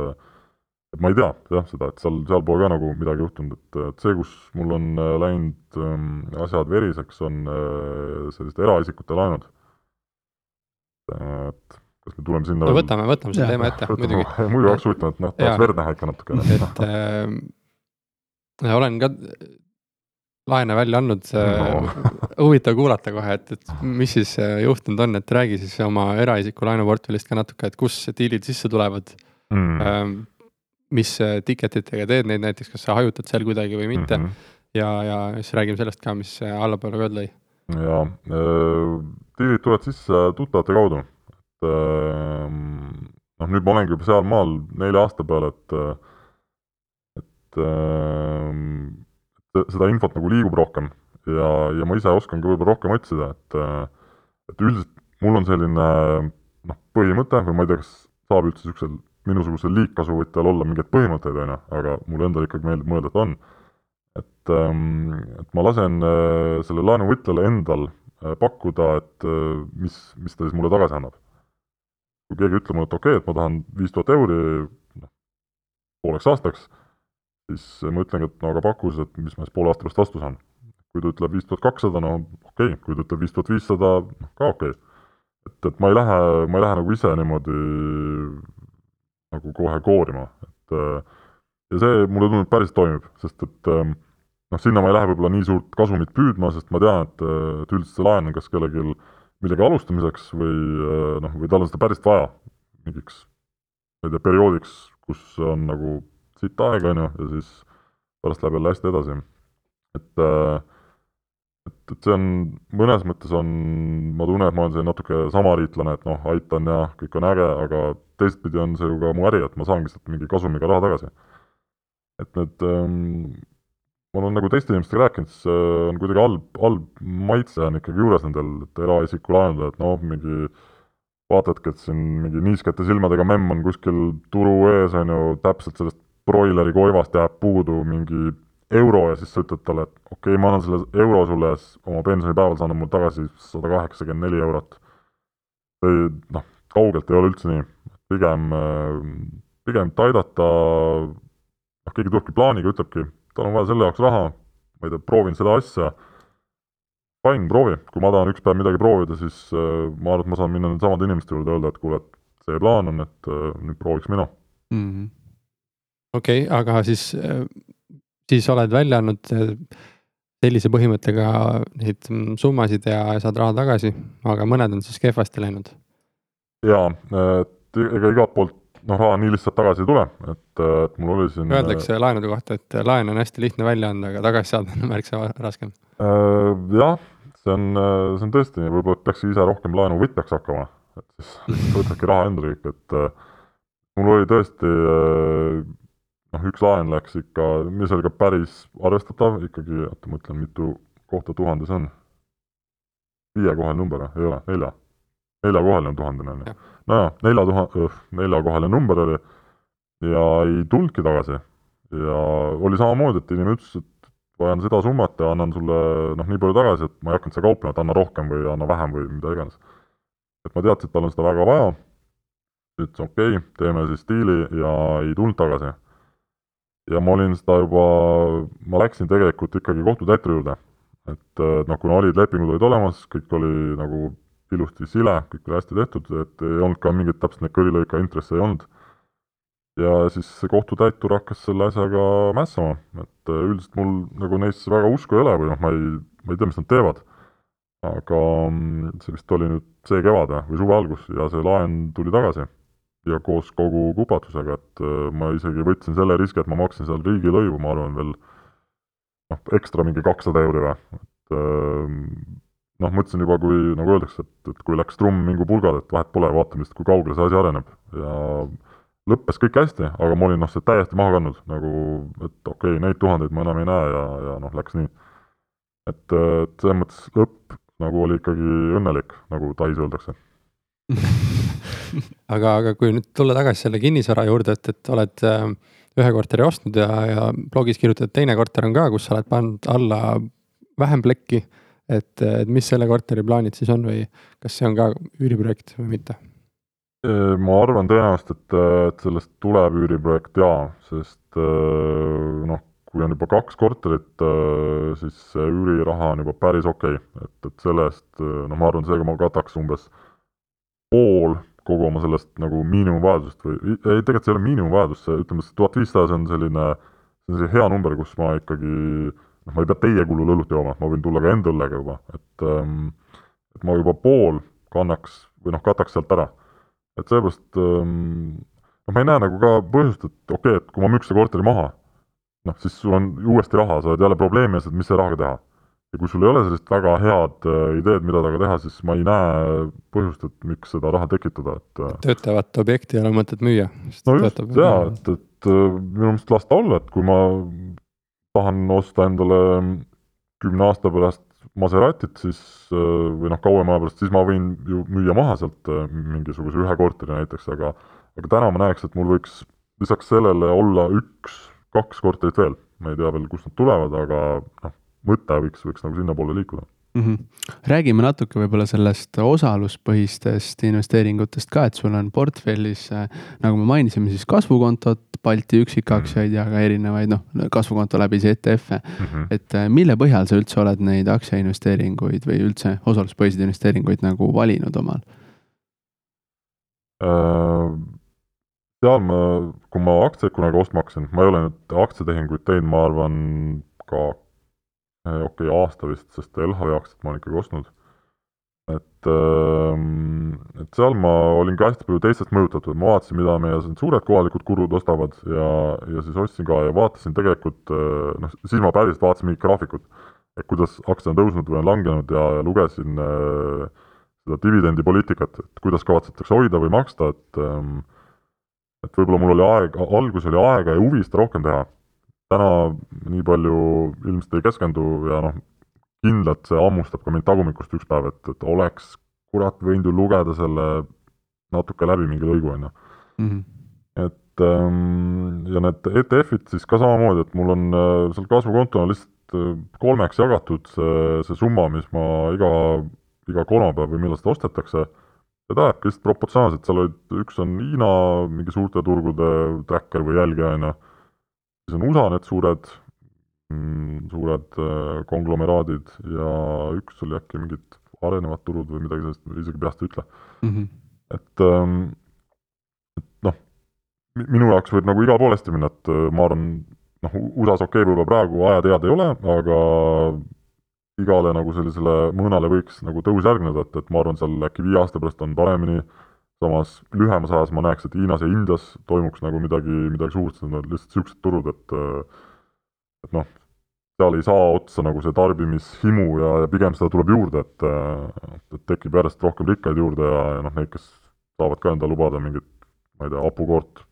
et ma ei tea jah, seda, et seal, seal pole ka nagu midagi juhtunud, et, et see, kus mul on äh, läinud ähm, asjad veriseks, on äh, sellised eraisikute laenud. et kas me tuleme sinna no võtame, võtame selle teema ette, muidugi. muidu oleks huvitav, et noh, tahaks verd näha ikka natukene. et äh, olen ka laene välja andnud no. huvitav kuulata kohe, et, et mis siis äh, juhtunud on, et räägi siis oma eraisiku laenuportfellist ka natuke, et kus diilid sisse tulevad mm.. mis äh, ticket itega teed neid näiteks, kas sa hajutad seal kuidagi või mitte mm. -hmm. ja, ja siis räägime sellest ka, mis äh, allapoole ka lõi. jaa, diilid tulevad sisse tuttavate kaudu, et ähm, noh, nüüd ma olengi juba sealmaal nelja aasta peale, et, et ähm, seda infot nagu liigub rohkem ja, ja ma ise oskangi võib-olla rohkem otsida, et et üldiselt mul on selline noh, põhimõte või ma ei tea, kas saab üldse niisugusel minusugusel liigkasuvõtjal olla mingeid põhimõtteid, on ju, aga mulle endale ikkagi meeldib mõelda, et on. et, ähm, et ma lasen äh, selle laenuvõtjale endal äh, pakkuda, et äh, mis, mis ta siis mulle tagasi annab. kui keegi ütleb mulle, et okei okay,, et ma tahan viis tuhat euri, noh, pooleks aastaks, siis ma ütlengi, et no aga paku siis, et mis ma siis poole aasta pärast vastu saan. kui ta ütleb viis tuhat kakssada, no okei okay., kui ta ütleb viis tuhat viissada, noh ka okei okay. et, et ma ei lähe, ma ei lähe nagu ise niimoodi nagu kohe koorima, et ja see mulle tundub päris toimib, sest et noh, sinna ma ei lähe võib-olla nii suurt kasumit püüdma, sest ma tean, et, et üldiselt see laen on kas kellelgi millegi alustamiseks või noh, või tal on seda päriselt vaja mingiks, ma ei tea, perioodiks, kus on nagu sitt aega, on ju, ja siis pärast läheb jälle hästi edasi. et äh, et, et see on, mõnes mõttes on, ma tunnen, et ma olen selline natuke samariitlane, et noh, aitan ja kõik on äge, aga teistpidi on see ju ka mu äri, et ma saangi sealt mingi kasumiga raha tagasi. et need ähm, ma olen nagu teiste inimestega rääkinud, siis äh, on kuidagi halb, halb maitse on ikkagi juures nendel, et eraisiku laenudel, et noh, mingi vaatadki, et siin mingi niiskete silmadega memm on kuskil turu ees, on ju, täpselt sellest broileri koivast jääb puudu mingi euro ja siis sa ütled talle, et okei okay,, ma annan selle euro sulle ja siis oma pensionipäeval sa annad mulle tagasi sada kaheksakümmend neli eurot. või noh, kaugelt ei ole üldse nii, pigem, pigem, et aidata, noh, keegi tulebki plaaniga, ütlebki, tal on vaja selle jaoks raha, ma ei tea, proovin seda asja, fine, proovi, kui ma tahan üks päev midagi proovida, siis äh, ma arvan, et ma saan minna nende samade inimeste juurde ja öelda, et kuule, et see plaan on, et äh, nüüd prooviks mina. Mm -hmm.. Okei okay,, aga siis äh siis oled välja andnud äh, sellise põhimõttega neid mm, summasid ja saad raha tagasi, aga mõned on siis kehvasti läinud. jaa, et ega igalt poolt noh, raha nii lihtsalt tagasi ei tule, et, et mul oli siin Öeldakse laenude kohta, et laen on hästi lihtne välja anda, aga tagasi saada on märksa raskem. Äh, jah, see on, see on tõesti võib-olla peaks ise rohkem laenuvõtjaks hakkama, et siis võtadki raha endale kõik, et äh, mul oli tõesti noh, üks laen läks ikka, mis oli ka päris arvestatav, ikkagi, oota ma mõtlen, mitu kohta tuhandes on? viiekohaline number ei ole, nelja? neljakohaline on tuhandene, on ju. nojah, nelja tuha-, neljakohaline number oli ja ei tulnudki tagasi. ja oli samamoodi, et inimene ütles, et vajan seda summat ja annan sulle noh, nii palju tagasi, et ma ei hakanud seda kauplema, et anna rohkem või anna vähem või mida iganes. et ma teadsin, et tal on seda väga vaja, ütles okei okay,, teeme siis diili ja ei tulnud tagasi ja ma olin seda juba, ma läksin tegelikult ikkagi kohtutäituri juurde. et noh, kuna olid lepingud olid olemas, kõik oli nagu ilusti sile, kõik oli hästi tehtud, et ei olnud ka mingit täpselt neid kõrilõika intresse ei olnud. ja siis see kohtutäitur hakkas selle asjaga mässama, et üldiselt mul nagu neisse väga usku ei ole või noh, ma ei, ma ei tea, mis nad teevad. aga mm, see vist oli nüüd see kevad või suve algus ja see laen tuli tagasi ja koos kogu kupatusega, et äh, ma isegi võtsin selle riski, et ma maksin seal riigilõivu, ma arvan, veel noh, ekstra mingi kakssada euri või, et äh, noh, mõtlesin juba, kui nagu öeldakse, et, et kui läks trumm mingu pulgad, et vahet pole, vaatame lihtsalt, kui kaugele see asi areneb ja lõppes kõik hästi, aga ma olin noh, see täiesti maha kandnud, nagu et okei okay,, neid tuhandeid ma enam ei näe ja, ja noh, läks nii. et, et selles mõttes lõpp nagu oli ikkagi õnnelik, nagu Tais öeldakse aga, aga kui nüüd tulla tagasi selle kinnisvara juurde, et, et oled äh, ühe korteri ostnud ja, ja blogis kirjutad, et teine korter on ka, kus sa oled pannud alla vähem plekki. et, et mis selle korteri plaanid siis on või kas see on ka üüriprojekt või mitte? ma arvan tõenäoliselt, et, et sellest tuleb üüriprojekt jaa, sest äh, noh, kui on juba kaks korterit, äh, siis see üüriraha on juba päris okei okay., et, et selle eest noh, ma arvan, seega ma kataks umbes pool kogu oma sellest nagu miinimumvajadusest või ei, tegelikult see ei ole miinimumvajadus, see ütleme, see tuhat viissada, see on selline, see on selline hea number, kus ma ikkagi noh, ma ei pea teie kulul õlut jooma, ma võin tulla ka enda õllega juba, et ähm, et ma juba pool kannaks või noh, kataks sealt ära. et seepärast ähm, noh, ma ei näe nagu ka põhjust, et okei okay,, et kui ma müüks selle korteri maha, noh, siis sul on uuesti raha, sa oled jälle probleemi ees, et mis selle rahaga teha ja kui sul ei ole sellist väga head äh, ideed, mida temaga teha, siis ma ei näe põhjust, et miks seda raha tekitada, et äh, töötavat objekti ei ole mõtet müüa. no just, jaa, et, et äh, minu meelest las ta olla, et kui ma tahan osta endale kümne aasta pärast Maseratit, siis või noh, kauema aja pärast, siis ma võin ju müüa maha sealt mingisuguse ühe korteri näiteks, aga aga täna ma näeks, et mul võiks lisaks sellele olla üks, kaks korterit veel, ma ei tea veel, kust nad tulevad, aga noh, mõte võiks, võiks nagu sinnapoole liikuda mm. -hmm. räägime natuke võib-olla sellest osaluspõhistest investeeringutest ka, et sul on portfellis, äh, nagu me mainisime, siis kasvukontot, Balti üksikaktsiaid ja ka erinevaid noh, kasvukonto läbi siis ETF-e mm. -hmm. et äh, mille põhjal sa üldse oled neid aktsiainvesteeringuid või üldse osaluspõhiseid investeeringuid nagu valinud omal äh,? seal ma, kui ma aktsiaid kunagi ostma hakkasin, ma ei ole nüüd aktsiatehinguid teinud, ma arvan ka okei okay,, aasta vist, sest LHV aktsiat ma olen ikkagi ostnud. et, ähm, et seal ma olin ka hästi palju teistest mõjutatud, ma vaatasin, mida meie siin suured kohalikud gurud ostavad ja, ja siis ostsin ka ja vaatasin tegelikult äh, noh, siis ma päriselt vaatasin mingit graafikut, et kuidas aktsia on tõusnud või on langenud ja, ja lugesin äh, seda dividendipoliitikat, et kuidas kavatsetakse hoida või maksta, et ähm, et võib-olla mul oli aeg, alguses oli aega ja huvi seda rohkem teha täna nii palju ilmselt ei keskendu ja noh, kindlalt see hammustab ka mind tagumikust üks päev, et, et oleks kurat võinud ju lugeda selle natuke läbi mingi lõigu, on ju. Mhm. et ähm, ja need ETF-id siis ka samamoodi, et mul on äh, seal kasvukontona lihtsalt äh, kolmeks jagatud see, see summa, mis ma iga, iga kolmapäev või millal seda ostetakse, seda jääbki lihtsalt proportsionaalselt, seal olid, üks on Hiina mingi suurte turgude tracker või jälgija, on ju siis on USA need suured, mm, suured äh, konglomeraadid ja üks oli äkki mingid arenevad turud või midagi sellist, isegi peast ei ütle mm. -hmm. et, ähm, et noh, minu jaoks võib nagu igale poolesti minna, et äh, ma arvan, noh, USA-s okei okay,, võib-olla praegu ajad head ei ole, aga igale nagu sellisele mõõnale võiks nagu tõus järgneda, et, et ma arvan, seal äkki viie aasta pärast on paremini äh, samas lühemas ajas ma näeks, et Hiinas ja Indias toimuks nagu midagi, midagi suurt, sest nad lihtsalt niisugused turud, et et noh, seal ei saa otsa nagu see tarbimishimu ja, ja pigem seda tuleb juurde, et et tekib järjest rohkem rikkaid juurde ja, ja noh, neid, kes saavad ka endale lubada mingit, ma ei tea, hapukoort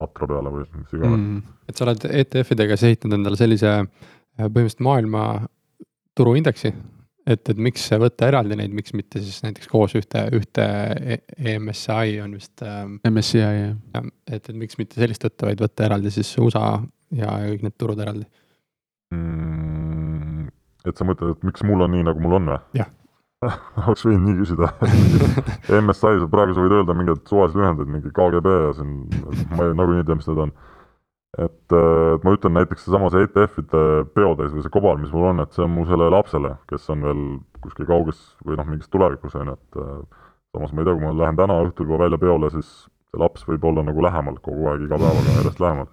atra peale või mis iganes. Mm.. et sa oled ETF-idega siis ehitanud endale sellise põhimõtteliselt maailma turuindeksi et, et miks võtta eraldi neid, miks mitte siis näiteks koos ühte, ühte EMSI on vist ähm,. MSCI jah. et, et miks mitte sellist võtta, vaid võtta eraldi siis USA ja kõik need turud eraldi mm,. et sa mõtled, et miks mul on nii, nagu mul on või? jah oleks võinud nii küsida MSI, praegu sa võid öelda mingeid suvalisi lühendeid, mingi KGB ja siin, ma ei, nagunii ei tea, mis need on et, äh, et ma ütlen näiteks seesama see ETF-ide peotäis või see kobar, mis mul on, et see on mu sellele lapsele, kes on veel kuskil kauges või noh, mingis tulevikus, on ju, et äh, samas ma ei tea, kui ma lähen täna õhtul juba välja peole, siis see laps võib olla nagu lähemal kogu aeg, iga päevaga järjest lähemal.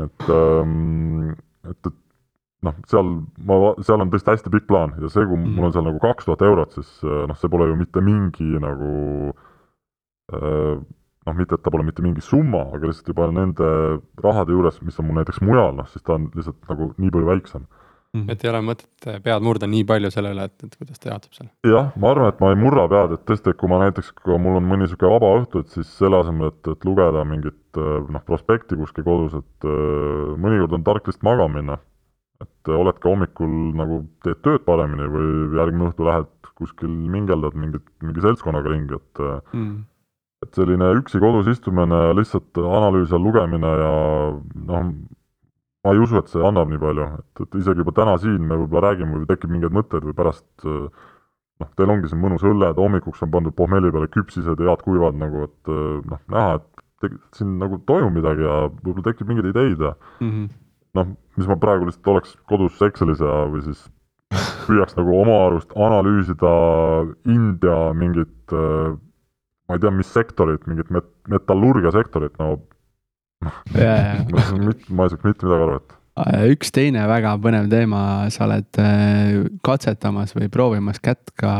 et, ähm, et, et noh, seal ma, seal on tõesti hästi pikk plaan ja see, kui mm. mul on seal nagu kaks tuhat eurot, siis äh, noh, see pole ju mitte mingi nagu äh, noh, mitte et ta pole mitte mingi summa, aga lihtsalt juba nende rahade juures, mis on mul näiteks mujal, noh siis ta on lihtsalt nagu nii palju väiksem mm. -hmm. et ei ole mõtet eh, pead murda nii palju sellele, et, et kuidas ta jaotub seal? jah, ma arvan, et ma ei murra pead, et tõesti, et kui ma näiteks, kui mul on mõni niisugune vaba õhtu, et siis selle asemel, et, et lugeda mingit eh, noh, prospekti kuskil kodus, et äh, mõnikord on tark lihtsalt magama minna. et oled ka hommikul nagu, teed tööd paremini või järgmine õhtu lähed kuskil mingeldad mingit, mingi seltskonnaga ringi, et mm et selline üksi kodus istumine, lihtsalt analüüsi all lugemine ja noh, ma ei usu, et see annab nii palju, et, et isegi juba täna siin me võib-olla räägime või tekib mingeid mõtteid või pärast noh, teil ongi siin mõnus õlled, hommikuks on pandud pohmelli peale küpsised ja head kuivad nagu, et noh, näha, et te, siin nagu toimub midagi ja võib-olla tekib mingeid ideid ja mm -hmm. noh, mis ma praegu lihtsalt oleks kodus Excelis ja või siis püüaks nagu oma arust analüüsida India mingit äh, ma ei tea, mis sektorit, mingit met-, metallurgia sektorit, no yeah. ma ei saaks mitte midagi aru, et üks teine väga põnev teema, sa oled äh, katsetamas või proovimas kätt ka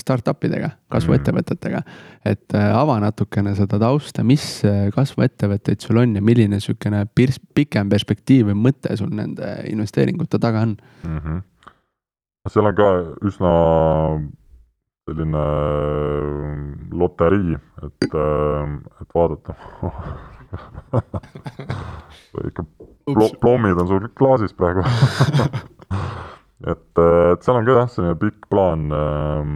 startup idega, kasvuettevõtetega. et äh, ava natukene seda tausta, mis äh, kasvuettevõtteid sul on ja milline sihukene pirs-, pikem perspektiiv või mõte sul nende investeeringute taga on mm? -hmm. seal on ka üsna selline äh, loterii, et, äh, et vaadata ikka plo-, plommid on sul klaasis praegu et, äh, et seal on ka jah, selline pikk plaan. Ähm,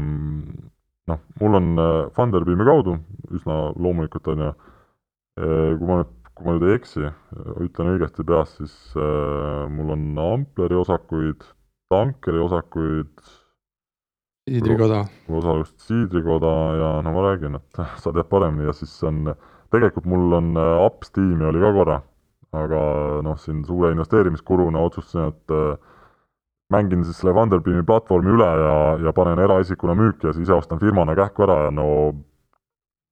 noh, mul on Funderbeami kaudu üsna loomulikult, on ju, kui ma nüüd, kui ma nüüd ei eksi, ütlen õigesti peast, siis mul on Ampleri osakuid, Tankeri osakuid, siidrikoda. osalust siidrikoda ja no ma räägin, et sa tead paremini ja siis on, tegelikult mul on Ups tiimi oli ka korra, aga noh, siin suure investeerimiskuruna otsustasin, et äh, mängin siis selle Wonderbeami platvormi üle ja, ja panen eraisikuna müüki ja siis ise ostan firmana kähku ära ja no,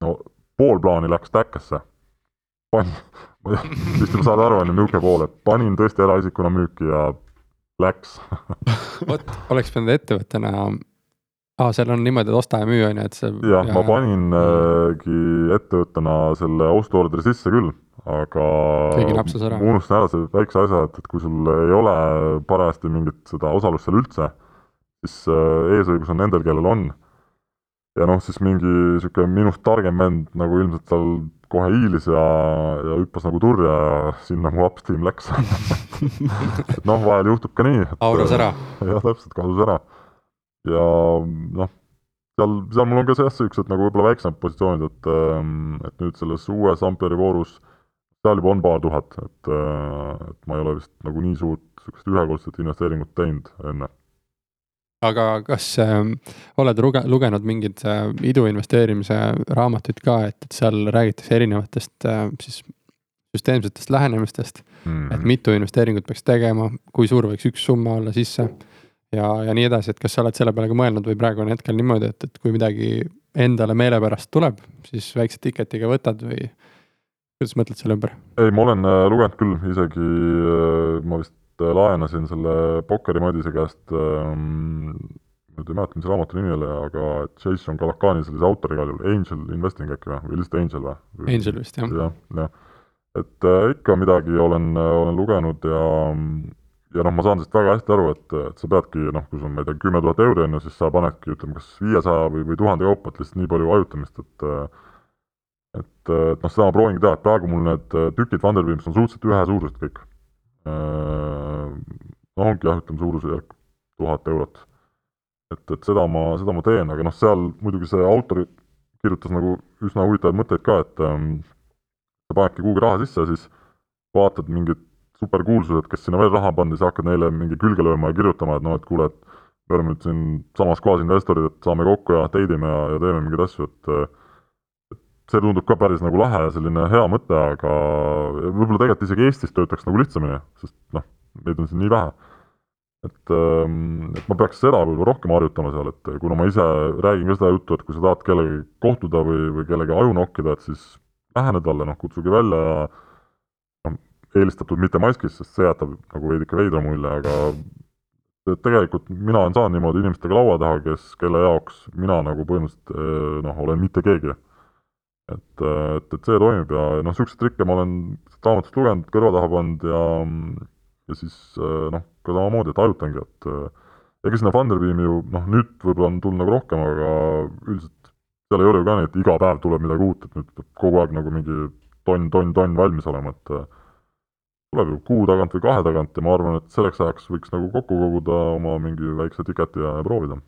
no pool plaani läks täkkesse. pan-, vist juba saad aru, on ju, niisugune pool, et panin tõesti eraisikuna müüki ja läks vot, oleks pidanud ettevõttena aa ah,, seal on niimoodi, et osta ja müü on ju, et see. jah ja..., ma paningi ettevõttena selle ostuorderi sisse küll, aga ma unustasin ära selle väikse asja, et, et kui sul ei ole parajasti mingit seda osalust seal üldse, siis äh, eesõigus on nendel, kellel on. ja noh, siis mingi niisugune minust targem vend nagu ilmselt seal kohe hiilis ja, ja hüppas nagu turja ja sinna mu upstream läks et noh, vahel juhtub ka nii. auras ära. jah, täpselt, kadus ära. Ja noh, seal, seal mul on ka jah, niisugused nagu võib-olla väiksemad positsioonid, et ähm, et nüüd selles uues Amperi voorus seal juba on paar tuhat, et, äh, et ma ei ole vist nagu nii suurt niisugust ühekordset investeeringut teinud enne. aga kas äh, oled luge-, lugenud mingeid äh, iduinvesteerimise raamatuid ka, et, et seal räägitakse erinevatest äh, siis süsteemsetest lähenemistest mm, -hmm. et mitu investeeringut peaks tegema, kui suur võiks üks summa olla sisse ja, ja nii edasi, et kas sa oled selle peale ka mõelnud või praegu on hetkel niimoodi, et, et kui midagi endale meelepärast tuleb, siis väikse ticket'iga võtad või kuidas mõtled selle ümber? ei, ma olen äh, lugenud küll, isegi äh, ma vist äh, laenasin selle Pokkeri Madise käest ähm, nüüd ei mäleta, mis raamatu nimi oli, aga Jason Kalakani sellise autor igal juhul, Angel Investing äkki või, või lihtsalt Angel või? Angel vist, jah. jah, jah. et äh, ikka midagi olen, olen lugenud ja ja noh, ma saan sellest väga hästi aru, et, et sa peadki noh, kui sul on, ma ei tea, kümme tuhat euri on ju, siis sa panedki, ütleme, kas viiesaja või, või tuhande kaupa, et lihtsalt nii palju hajutamist, et et, et noh, seda ma proovingi teha, et praegu mul need tükid Vanderbeamist on suhteliselt ühesuurused kõik. Äh, noh, ongi jah, ütleme suurusjärk tuhat eurot. et, et seda ma, seda ma teen, aga noh, seal muidugi see autor kirjutas nagu üsna huvitavaid mõtteid ka, et ähm, sa panedki kuhugi raha sisse, siis vaatad mingid superkuulsused, kes sinna veel raha pannud ja siis hakkad neile mingi külge lööma ja kirjutama, et noh, et kuule, et me oleme nüüd siin samas kohas investorid, et saame kokku ja teidime ja, ja teeme mingeid asju, et see tundub ka päris nagu lahe ja selline hea mõte, aga võib-olla tegelikult isegi Eestis töötaks nagu lihtsamini, sest noh, meid on siin nii vähe. et, ähm, et ma peaks seda võib-olla rohkem harjutama seal, et kuna ma ise räägin ka seda juttu, et kui sa tahad kellegagi kohtuda või, või kellegi aju nokkida, et siis lähene talle, noh, kutsuge välja ja eelistatud mitte maskis, sest see jätab nagu veidike veidra mulje, aga tegelikult mina olen saanud niimoodi inimestega laua taha, kes, kelle jaoks mina nagu põhimõtteliselt noh, olen mitte keegi. Et, et, et see toimib ja noh, niisuguseid trikke ma olen raamatust lugenud, kõrva taha pannud ja ja siis noh, ka samamoodi, et hajutangi, et ega sinna Funderbeami ju noh, nüüd võib-olla on tulnud nagu rohkem, aga üldiselt seal ei ole ju ka nii, et iga päev tuleb midagi uut, et nüüd peab kogu aeg nagu mingi tonn, tonn, tonn valmis olema, et tuleb ju kuu tagant või kahe tagant ja ma arvan, et selleks ajaks võiks nagu kokku koguda oma mingi väikse tiketi ja, ja proovida.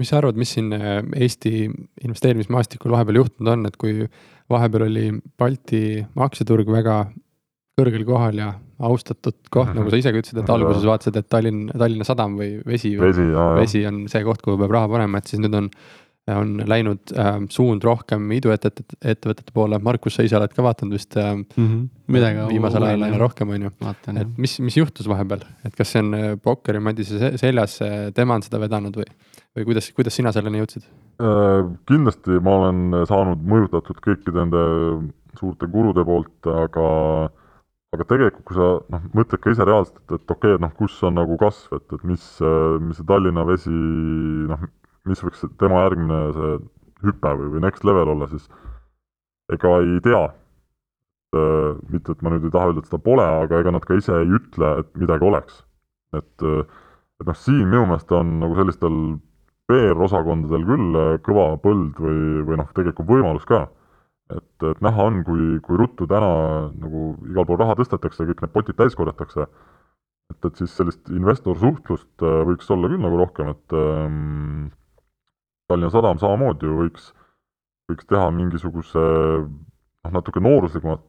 Mis sa arvad, mis siin äh, Eesti investeerimismaastikul vahepeal juhtunud on, et kui vahepeal oli Balti aktsiaturg väga kõrgel kohal ja austatud koht nagu sa isegi ütlesid, et alguses vaatasid, et Tallinn, Tallinna Sadam või vesi, vesi, jaa, vesi on see koht, kuhu peab raha panema, et siis nüüd on on läinud äh, suund rohkem iduettevõtete, ettevõtete poole, Markus, sa ise oled ka vaadanud vist äh, mm -hmm. midagi viimasel ajal aina rohkem, on ju. et mis, mis juhtus vahepeal, et kas see on äh, Pokkeri Madise seljas, tema on seda vedanud või, või kuidas, kuidas sina selleni jõudsid äh,? kindlasti ma olen saanud mõjutatud kõikide nende suurte gurude poolt, aga aga tegelikult, kui sa noh, mõtled ka ise reaalselt, et, et okei okay,, et noh, kus on nagu kasv, et, et mis, mis see Tallinna Vesi noh, mis võiks tema järgmine see hüpe või, või next level olla, siis ega ei tea. Äh, mitte, et ma nüüd ei taha öelda, et seda pole, aga ega nad ka ise ei ütle, et midagi oleks. et, äh, et noh, siin minu meelest on nagu sellistel PR-osakondadel küll äh, kõva põld või, või noh, tegelikult võimalus ka. et, et näha on, kui, kui ruttu täna nagu igal pool raha tõstetakse, kõik need potid täis korjatakse, et, et siis sellist investorsuhtlust võiks olla küll nagu rohkem, et ähm, Tallinna Sadam samamoodi ju võiks, võiks teha mingisuguse noh, natuke nooruslikumat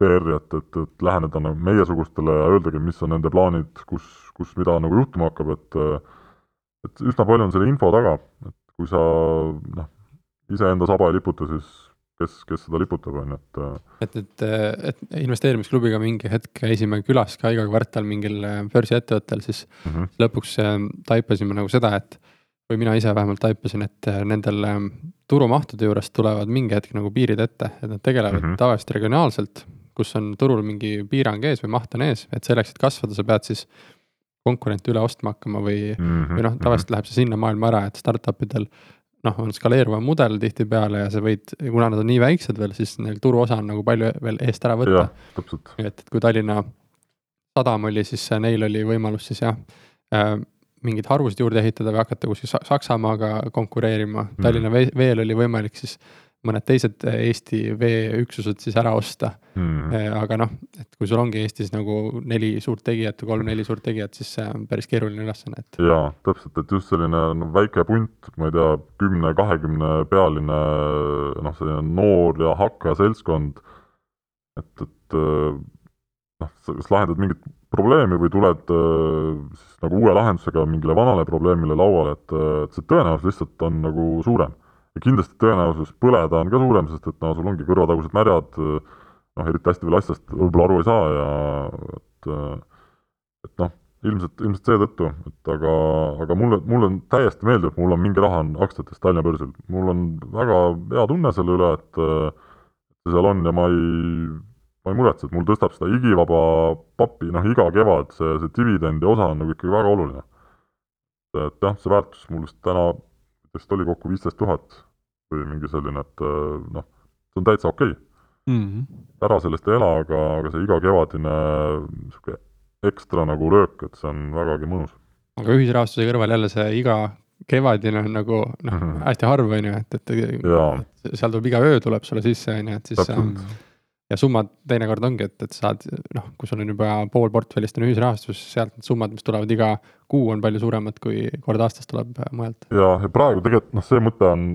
PR-i, et, et, et läheneda nagu meiesugustele ja öeldagi, mis on nende plaanid, kus, kus mida nagu juhtuma hakkab, et et üsna palju on selle info taga, et kui sa noh, iseenda saba ei liputa, siis kes, kes seda liputab, on ju, et et nüüd, et investeerimisklubiga mingi hetk käisime külas ka iga kvartal mingil börsiettevõttel, siis mm -hmm. lõpuks äh, taipasime nagu seda, et või mina ise vähemalt taipasin, et äh, nendel ähm, turumahtude juures tulevad mingi hetk nagu piirid ette, et nad tegelevad mm -hmm. tavaliselt regionaalselt, kus on turul mingi piirang ees või maht on ees, et selleks, et kasvada, sa pead siis konkurente üle ostma hakkama või mm, -hmm. või noh, mhm. tavaliselt läheb see sinna maailma ära, et startup idel noh, on skaleeruva mudel tihtipeale ja sa võid, kuna nad on nii väiksed veel, siis neil turuosa on nagu palju veel eest ära võtta. et, et kui Tallinna Sadam oli, siis neil oli võimalus siis jah äh,, mingeid harusid juurde ehitada või hakata kuskil Saksamaaga konkureerima mm., Tallinna veel oli võimalik siis mõned teised Eesti veeüksused siis ära osta hmm.. aga noh, et kui sul ongi Eestis nagu neli suurt tegijat või kolm-neli suurt tegijat, siis see on päris keeruline ülesanne, et. jaa, täpselt, et just selline no, väike punt, ma ei tea, kümne-kahekümne pealine noh, selline noor ja hakkaja seltskond, et, et noh, sa kas lahendad mingit probleemi või tuled siis nagu uue lahendusega mingile vanale probleemile lauale, et, et see tõenäosus lihtsalt on nagu suurem ja kindlasti tõenäosus põleda on ka suurem, sest et no sul ongi kõrvatagused märjad, noh, eriti hästi veel asjast võib-olla aru ei saa ja et, et noh, ilmselt, ilmselt seetõttu, et aga, aga mulle, mulle on täiesti meeldib, mul on mingi raha on aktsiates Tallinna börsil. mul on väga hea tunne selle üle, et see seal on ja ma ei, ma ei muretse, et mul tõstab seda igivaba pappi, noh, iga kevad see, see dividendi osa on nagu ikkagi väga oluline. et jah, see väärtus mul vist täna vist oli kokku viisteist tuhat või mingi selline, et äh, noh, see on täitsa okei okay. mm. -hmm. ära sellest ei ela, aga, aga see igakevadine niisugune ekstra nagu löök, et see on vägagi mõnus. aga ühisrahastuse kõrval jälle see iga kevadine on nagu noh mm -hmm., hästi harv, on ju, et, et, et seal tuleb iga öö tuleb sulle sisse, on ju, et siis Täpselt ja summad teinekord ongi, et, et saad noh, kui sul on juba pool portfellist on ühisrahastus, sealt need summad, mis tulevad iga kuu, on palju suuremad, kui kord aastas tuleb äh, mujalt. ja, ja praegu tegelikult noh, see mõte on,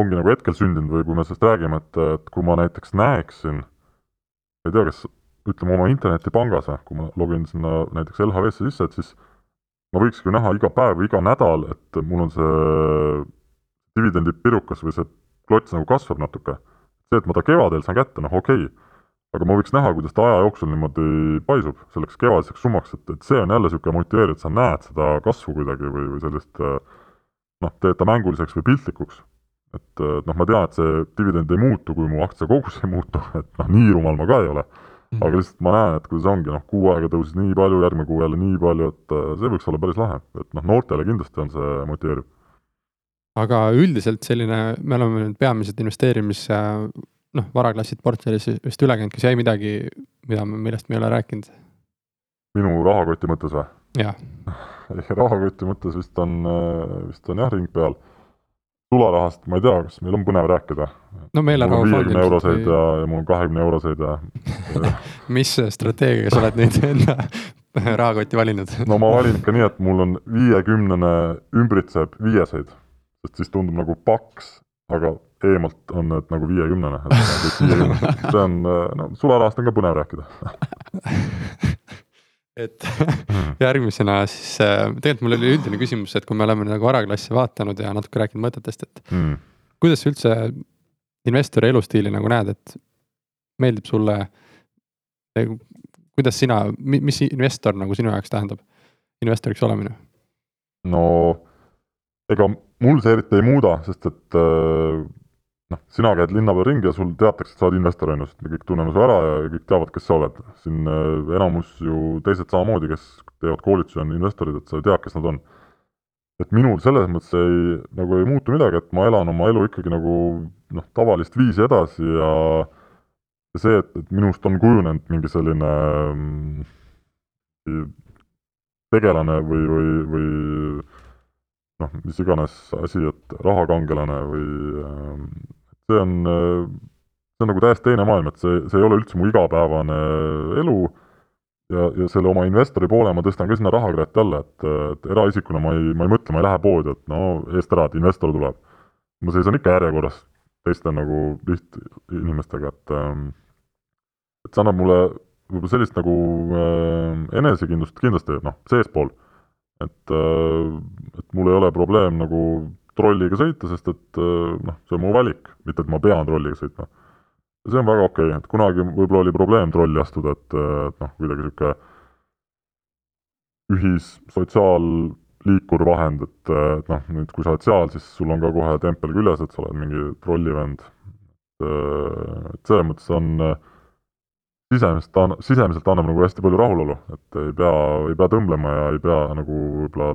ongi nagu hetkel sündinud või kui me sellest räägime, et, et kui ma näiteks näeksin, ei tea, kas ütleme oma internetipangas, kui ma login sinna näiteks LHV-sse sisse, et siis ma võikski näha iga päev või iga nädal, et mul on see dividendipirukas või see klots nagu kasvab natuke see, et ma ta kevadel saan kätte, noh okei okay., aga ma võiks näha, kuidas ta aja jooksul niimoodi paisub selleks kevadiseks summaks, et, et see on jälle niisugune motiveeriv, et sa näed seda kasvu kuidagi või, või sellist noh, teed ta mänguliseks või piltlikuks. et noh, ma tean, et see dividend ei muutu, kui mu aktsiakogus ei muutu, et noh, nii rumal ma ka ei ole mm. -hmm. aga lihtsalt ma näen, et kuidas ongi, noh, kuu aega tõusis nii palju, järgmine kuu jälle nii palju, et see võiks olla päris lahe, et noh, noortele kindlasti on see motiveeriv aga üldiselt selline, me oleme nüüd peamiselt investeerimis noh, varaklassid portfellis vist üle käinud, kas jäi midagi, mida, millest me ei ole rääkinud? minu rahakoti mõttes või? jah rahakoti mõttes vist on, vist on jah, ring peal. sularahast ma ei tea, kas meil on põnev rääkida? no meil on viiekümne euroseid või... ja, ja mul on kahekümne euroseid ja mis strateegiaga sa oled nüüd enda rahakotti valinud no ma valin ikka nii, et mul on viiekümnene ümbritseb viieseid sest siis tundub nagu paks, aga eemalt on need nagu viiekümnene, et see on, no sularahast on ka põnev rääkida et järgmisena siis äh, tegelikult mul oli üldine küsimus, et kui me oleme nagu varaklassi vaatanud ja natuke rääkinud mõtetest, et mm. kuidas sa üldse investori elustiili nagu näed, et meeldib sulle? kuidas sina, mis investor nagu sinu jaoks tähendab, investoriks olemine? no ega mul see eriti ei muuda, sest et äh, noh, sina käid linna peal ringi ja sul teatakse, et sa oled investor, on ju, sest me kõik tunneme su ära ja kõik teavad, kes sa oled. siin äh, enamus ju teised samamoodi, kes teevad koolitusi, on investorid, et sa tead, kes nad on. et minul selles mõttes ei, nagu ei muutu midagi, et ma elan oma elu ikkagi nagu noh, tavalist viisi edasi ja ja see, et, et minust on kujunenud mingi selline mm, tegelane või, või, või noh, mis iganes asi, et rahakangelane või äh, see on, see on nagu täiesti teine maailm, et see, see ei ole üldse mu igapäevane elu ja, ja selle oma investori poole ma tõstan ka sinna rahakrati alla, et, et eraisikuna ma ei, ma ei mõtle, ma ei lähe poodi, et no eest ära, et investor tuleb. ma seisan ikka järjekorras teiste nagu lihtinimestega, et ähm, et see annab mulle võib-olla sellist nagu äh, enesekindlust kindlasti, noh, seespool. Et äh,, et mul ei ole probleem nagu trolliga sõita, sest et äh, noh, see on mu valik, mitte et ma pean trolliga sõitma. see on väga okei okay., et kunagi võib-olla oli probleem trolli astuda, et, et noh, kuidagi niisugune ühis sotsiaalliikurvahend, et, et noh, nüüd kui sa oled seal, siis sul on ka kohe tempel küljes, et sa oled mingi trollivend. et selles mõttes on sisemiselt ta, sisemiselt annab nagu hästi palju rahulolu, et ei pea, ei pea tõmblema ja ei pea nagu võib-olla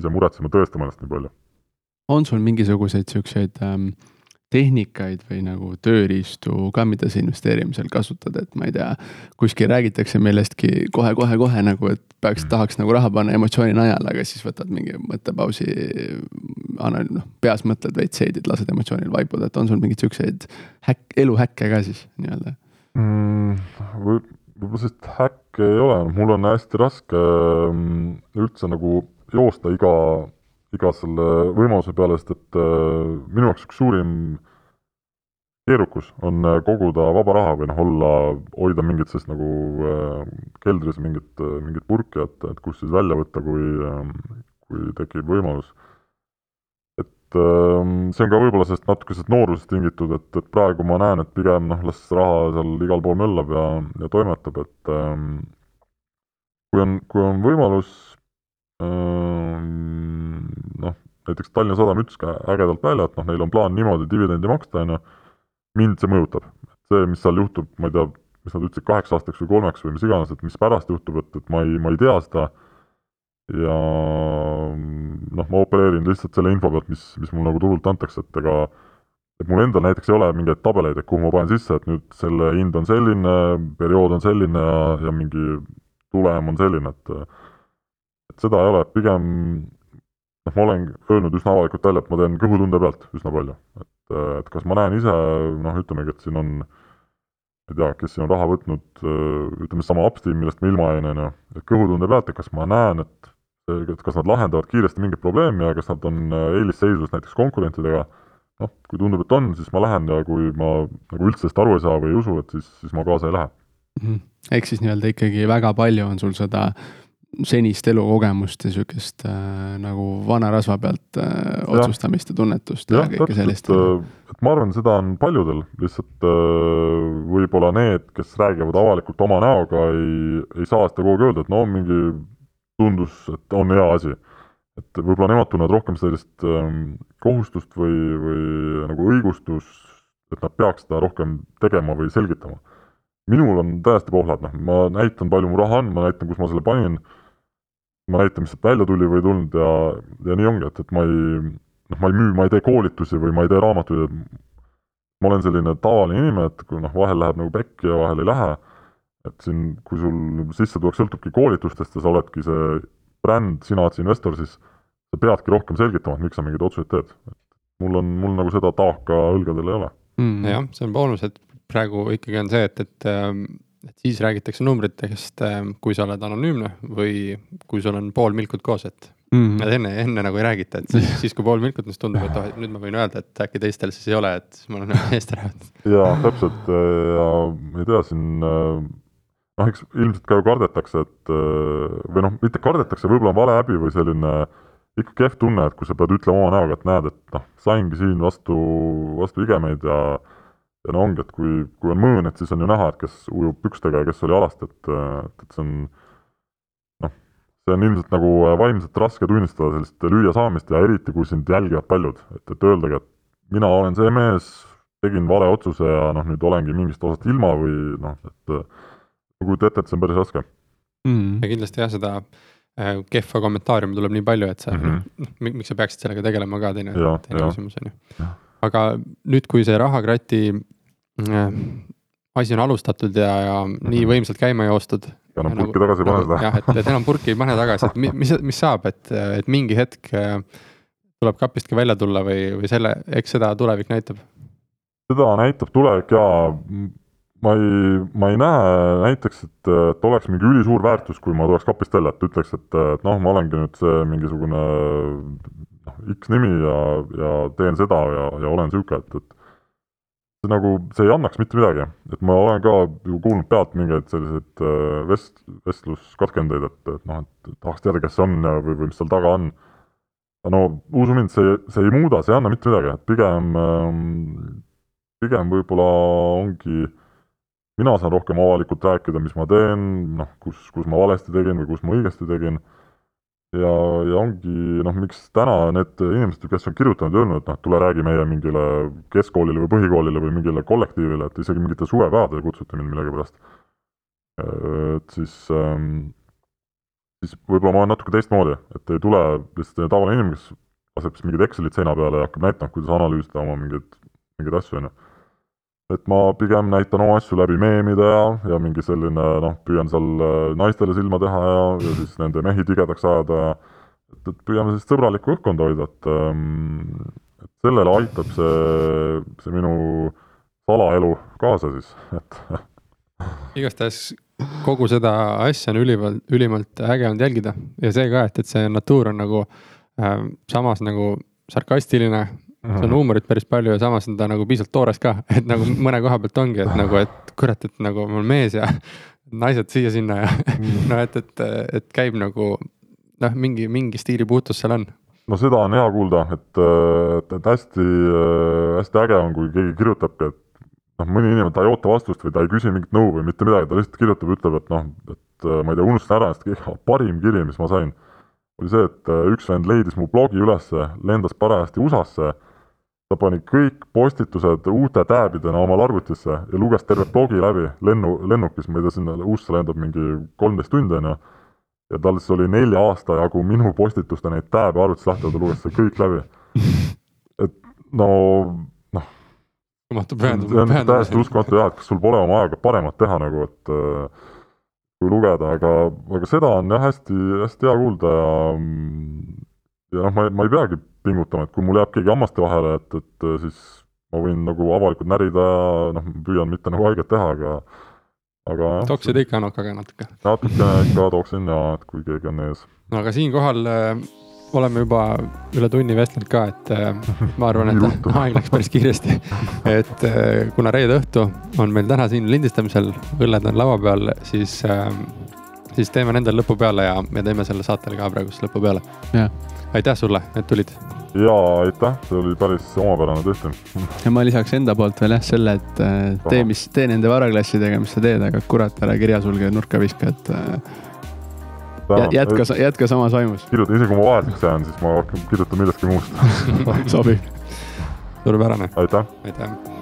ise muretsema, tõestama ennast nii palju. on sul mingisuguseid niisuguseid ähm, tehnikaid või nagu tööriistu ka, mida sa investeerimisel kasutad, et ma ei tea, kuskil räägitakse millestki kohe-kohe-kohe nagu, et peaks, mm. tahaks nagu raha panna emotsiooni najal, aga siis võtad mingi mõttepausi, anna noh, peas mõtled veits seedid, lased emotsioonil vaibuda, et on sul mingeid siukseid häkk, eluhäkke ka siis nii-öelda mm,? võib, võib-olla sellist häkki ei ole, mul on hästi raske mm, üldse nagu joosta iga iga selle võimaluse peale, sest et äh, minu jaoks üks suurim keerukus on äh, koguda vaba raha või noh, olla, hoida mingit sellist nagu äh, keldris mingit, mingit purki, et, et kust siis välja võtta, kui kui tekib võimalus. Et äh, see on ka võib-olla sellest natuke sellest noorusest tingitud, et, et praegu ma näen, et pigem noh, las raha seal igal pool möllab ja, ja toimetab, et äh, kui on, kui on võimalus noh, näiteks Tallinna Sadam ütles ka ägedalt välja, et noh, neil on plaan niimoodi dividendi maksta, on ju, mind see mõjutab. see, mis seal juhtub, ma ei tea, mis nad ütlesid, kaheks aastaks või kolmeks või mis iganes, et mis pärast juhtub, et, et ma ei, ma ei tea seda ja noh, ma opereerin lihtsalt selle info pealt, mis, mis mul nagu turult antakse, et ega et mul endal näiteks ei ole mingeid tabeleid, et kuhu ma panen sisse, et nüüd selle hind on selline, periood on selline ja, ja mingi tulem on selline, et et seda ei ole, pigem noh, ma olen öelnud üsna avalikult välja, et ma teen kõhutunde pealt üsna palju. et, et kas ma näen ise, noh, ütlemegi, et siin on ei tea, kes siin on raha võtnud, ütleme sama Upsteam, millest ma ilma jäin, on ju, et kõhutunde pealt, et kas ma näen, et et kas nad lahendavad kiiresti mingit probleemi ja kas nad on eelisseisus näiteks konkurentidega, noh, kui tundub, et on, siis ma lähen ja kui ma nagu üldse sellest aru ei saa või ei usu, et siis, siis ma kaasa ei lähe mm. -hmm. ehk siis nii-öelda ikkagi väga palju on sul seda senist elukogemust ja sihukest äh, nagu vana rasva pealt äh, otsustamist ja tunnetust ja, ja kõike sellist. Äh, et ma arvan, seda on paljudel, lihtsalt äh, võib-olla need, kes räägivad avalikult oma näoga, ei, ei saa seda kogu aeg öelda, et no mingi tundus, et on hea asi. et võib-olla nemad tunnevad rohkem sellist äh, kohustust või, või nagu õigustust, et nad peaks seda rohkem tegema või selgitama minul on täiesti pohlad, noh, ma näitan, palju mu raha on, ma näitan, kus ma selle panin ma näitan, mis sealt välja tuli või ei tulnud ja, ja nii ongi, et, et ma ei, noh, ma ei müü, ma ei tee koolitusi või ma ei tee raamatuid, et ma olen selline tavaline inimene, et kui noh, vahel läheb nagu pekki ja vahel ei lähe, et siin, kui sul sissetulek sõltubki koolitustest ja sa oledki see bränd, sina oled see investor, siis sa peadki rohkem selgitama, et miks sa mingeid otsuseid teed. mul on, mul nagu seda taaka õlgadel ei ole mm.. jah, see on boonus, et praegu ikkagi on see, et, et ähm, et siis räägitakse numbritest, ähm, kui sa oled anonüümne või kui sul on pool milkut koos, et mm. -hmm. enne, enne nagu ei räägita, et siis, siis kui pool milkut, siis tundub, et oh, et nüüd ma võin öelda, et äkki teistel siis ei ole, et siis ma olen eest ära jaa, täpselt ja ma ei tea, siin äh, noh, eks ilmselt ka ju kardetakse, et äh, või noh, mitte kardetakse, võib-olla on vale häbi või selline ikka kehv tunne, et kui sa pead ütlema oma näoga, et näed, et noh, saingi siin vastu, vastu igemeid ja ja no ongi, et kui, kui on mõõn, et siis on ju näha, et kes ujub pükstega ja kes oli alast, et, et, et see on noh, see on ilmselt nagu vaimselt raske tunnistada sellist lüüa saamist ja eriti, kui sind jälgivad paljud, et, et öeldagi, et mina olen see mees, tegin vale otsuse ja noh, nüüd olengi mingist osast ilma või noh, et ma kujutan ette, et see on päris raske mm.. ja kindlasti jah, seda äh, kehva kommentaariumi tuleb nii palju, et sa mm, -hmm. miks sa peaksid sellega tegelema ka, teine, teine küsimus on ju aga nüüd, kui see rahakrati äh, asi on alustatud ja, ja nii mhm. võimsalt käima joostud. ja enam purki tagasi ei pane seda. jah, et, et enam purki ei pane tagasi, et mis, mis saab, et, et mingi hetk äh, tuleb kapist ka välja tulla või, või selle, eks seda tulevik näitab? seda näitab tulevik ja ma ei, ma ei näe näiteks, et, et oleks mingi ülisuur väärtus, kui ma tuleks kapist välja, et ütleks, et, et noh, ma olengi nüüd see mingisugune noh, X nimi ja, ja teen seda ja, ja olen niisugune, et, et see nagu, see ei annaks mitte midagi, et ma olen ka ju kuulnud pealt mingeid selliseid äh, vest-, vestluskatkendeid, et, et noh, et tahaks teada, kes see on ja, või, või mis seal taga on. no usu mind, see, see ei muuda, see ei anna mitte midagi, et pigem, ähm, pigem võib-olla ongi, mina saan rohkem avalikult rääkida, mis ma teen, noh, kus, kus ma valesti tegin või kus ma õigesti tegin ja, ja ongi noh, miks täna need inimesed, kes on kirjutanud ja öelnud, et noh, tule räägi meie mingile keskkoolile või põhikoolile või mingile kollektiivile, et isegi mingite suvepäevadele kutsuti mind millegipärast. et siis ähm,, siis võib-olla ma olen natuke teistmoodi, et ei tule lihtsalt tavaline inimene, kes laseb siis mingid Excelid seina peale ja hakkab näitama, kuidas analüüsida oma mingeid, mingeid asju, on ju et ma pigem näitan oma asju läbi meemide ja, ja mingi selline noh, püüan seal äh, naistele silma teha ja, ja siis nende mehi tigedaks ajada ja et, et püüame sellist sõbralikku õhkkonda hoida, et ähm, et sellele aitab see, see minu salaelu kaasa siis, et igastahes kogu seda asja on ülimalt, ülimalt äge olnud jälgida ja see ka, et, et see natuur on nagu äh, samas nagu sarkastiline see on huumorit päris palju ja samas on ta nagu piisavalt toores ka, et nagu mõne koha pealt ongi, et nagu, et kurat, et nagu ma olen mees ja naised siia-sinna ja mm. no et, et, et käib nagu noh, mingi, mingi stiilipuutus seal on. no seda on hea kuulda, et, et, et hästi, hästi äge on, kui keegi kirjutabki, et noh, mõni inimene, ta ei oota vastust või ta ei küsi mingit nõu või mitte midagi, ta lihtsalt kirjutab, ütleb, et noh, et ma ei tea, unustan ära, sest parim kiri, mis ma sain, oli see, et üks vend leidis mu blogi ülesse, lendas parajasti USA-sse ta pani kõik postitused uute tääbidena omale arvutisse ja luges terve blogi läbi lennu, lennukis, ma ei tea, sinna USA lendab mingi kolmteist tundi, on ju, ja tal siis oli nelja aasta jagu minu postituste neid tääbe arvutis lahti, ta luges selle kõik läbi. et no noh, see on täiesti uskumatu jah, et kas sul pole oma ajaga paremat teha nagu, et äh, kui lugeda, aga, aga seda on jah, hästi, hästi hea kuulda ja ja noh, ma, ma ei peagi pingutama, et kui mul jääb keegi hammaste vahele, et, et siis ma võin nagu avalikult närida ja noh, püüan mitte nagu haiget teha, aga aga jah. toksid ikka nokaga natuke? natukene ikka tooksin jaa, et kui keegi on ees. no aga siinkohal äh, oleme juba üle tunni vestelnud ka, et äh, ma arvan, et aeg läks päris kiiresti. et äh, kuna reede õhtu on meil täna siin lindistamisel, õlled on laua peal, siis äh, siis teeme nendel lõpu peale ja me teeme selle saatele ka praegu siis lõpu peale. Aitäh sulle, et tulid. jaa, aitäh, see oli päris omapärane tõesti. ja ma lisaks enda poolt veel jah selle, et äh, tee, mis, tee nende varaklassidega, mis sa teed, aga kurat, ära kirjasulge nurka viska, et äh, jätka, jätka samas vaimus. kirjuta, isegi kui ma vaeseks jään, siis ma kirjutan millestki muust sobib. suurepärane. aitäh. aitäh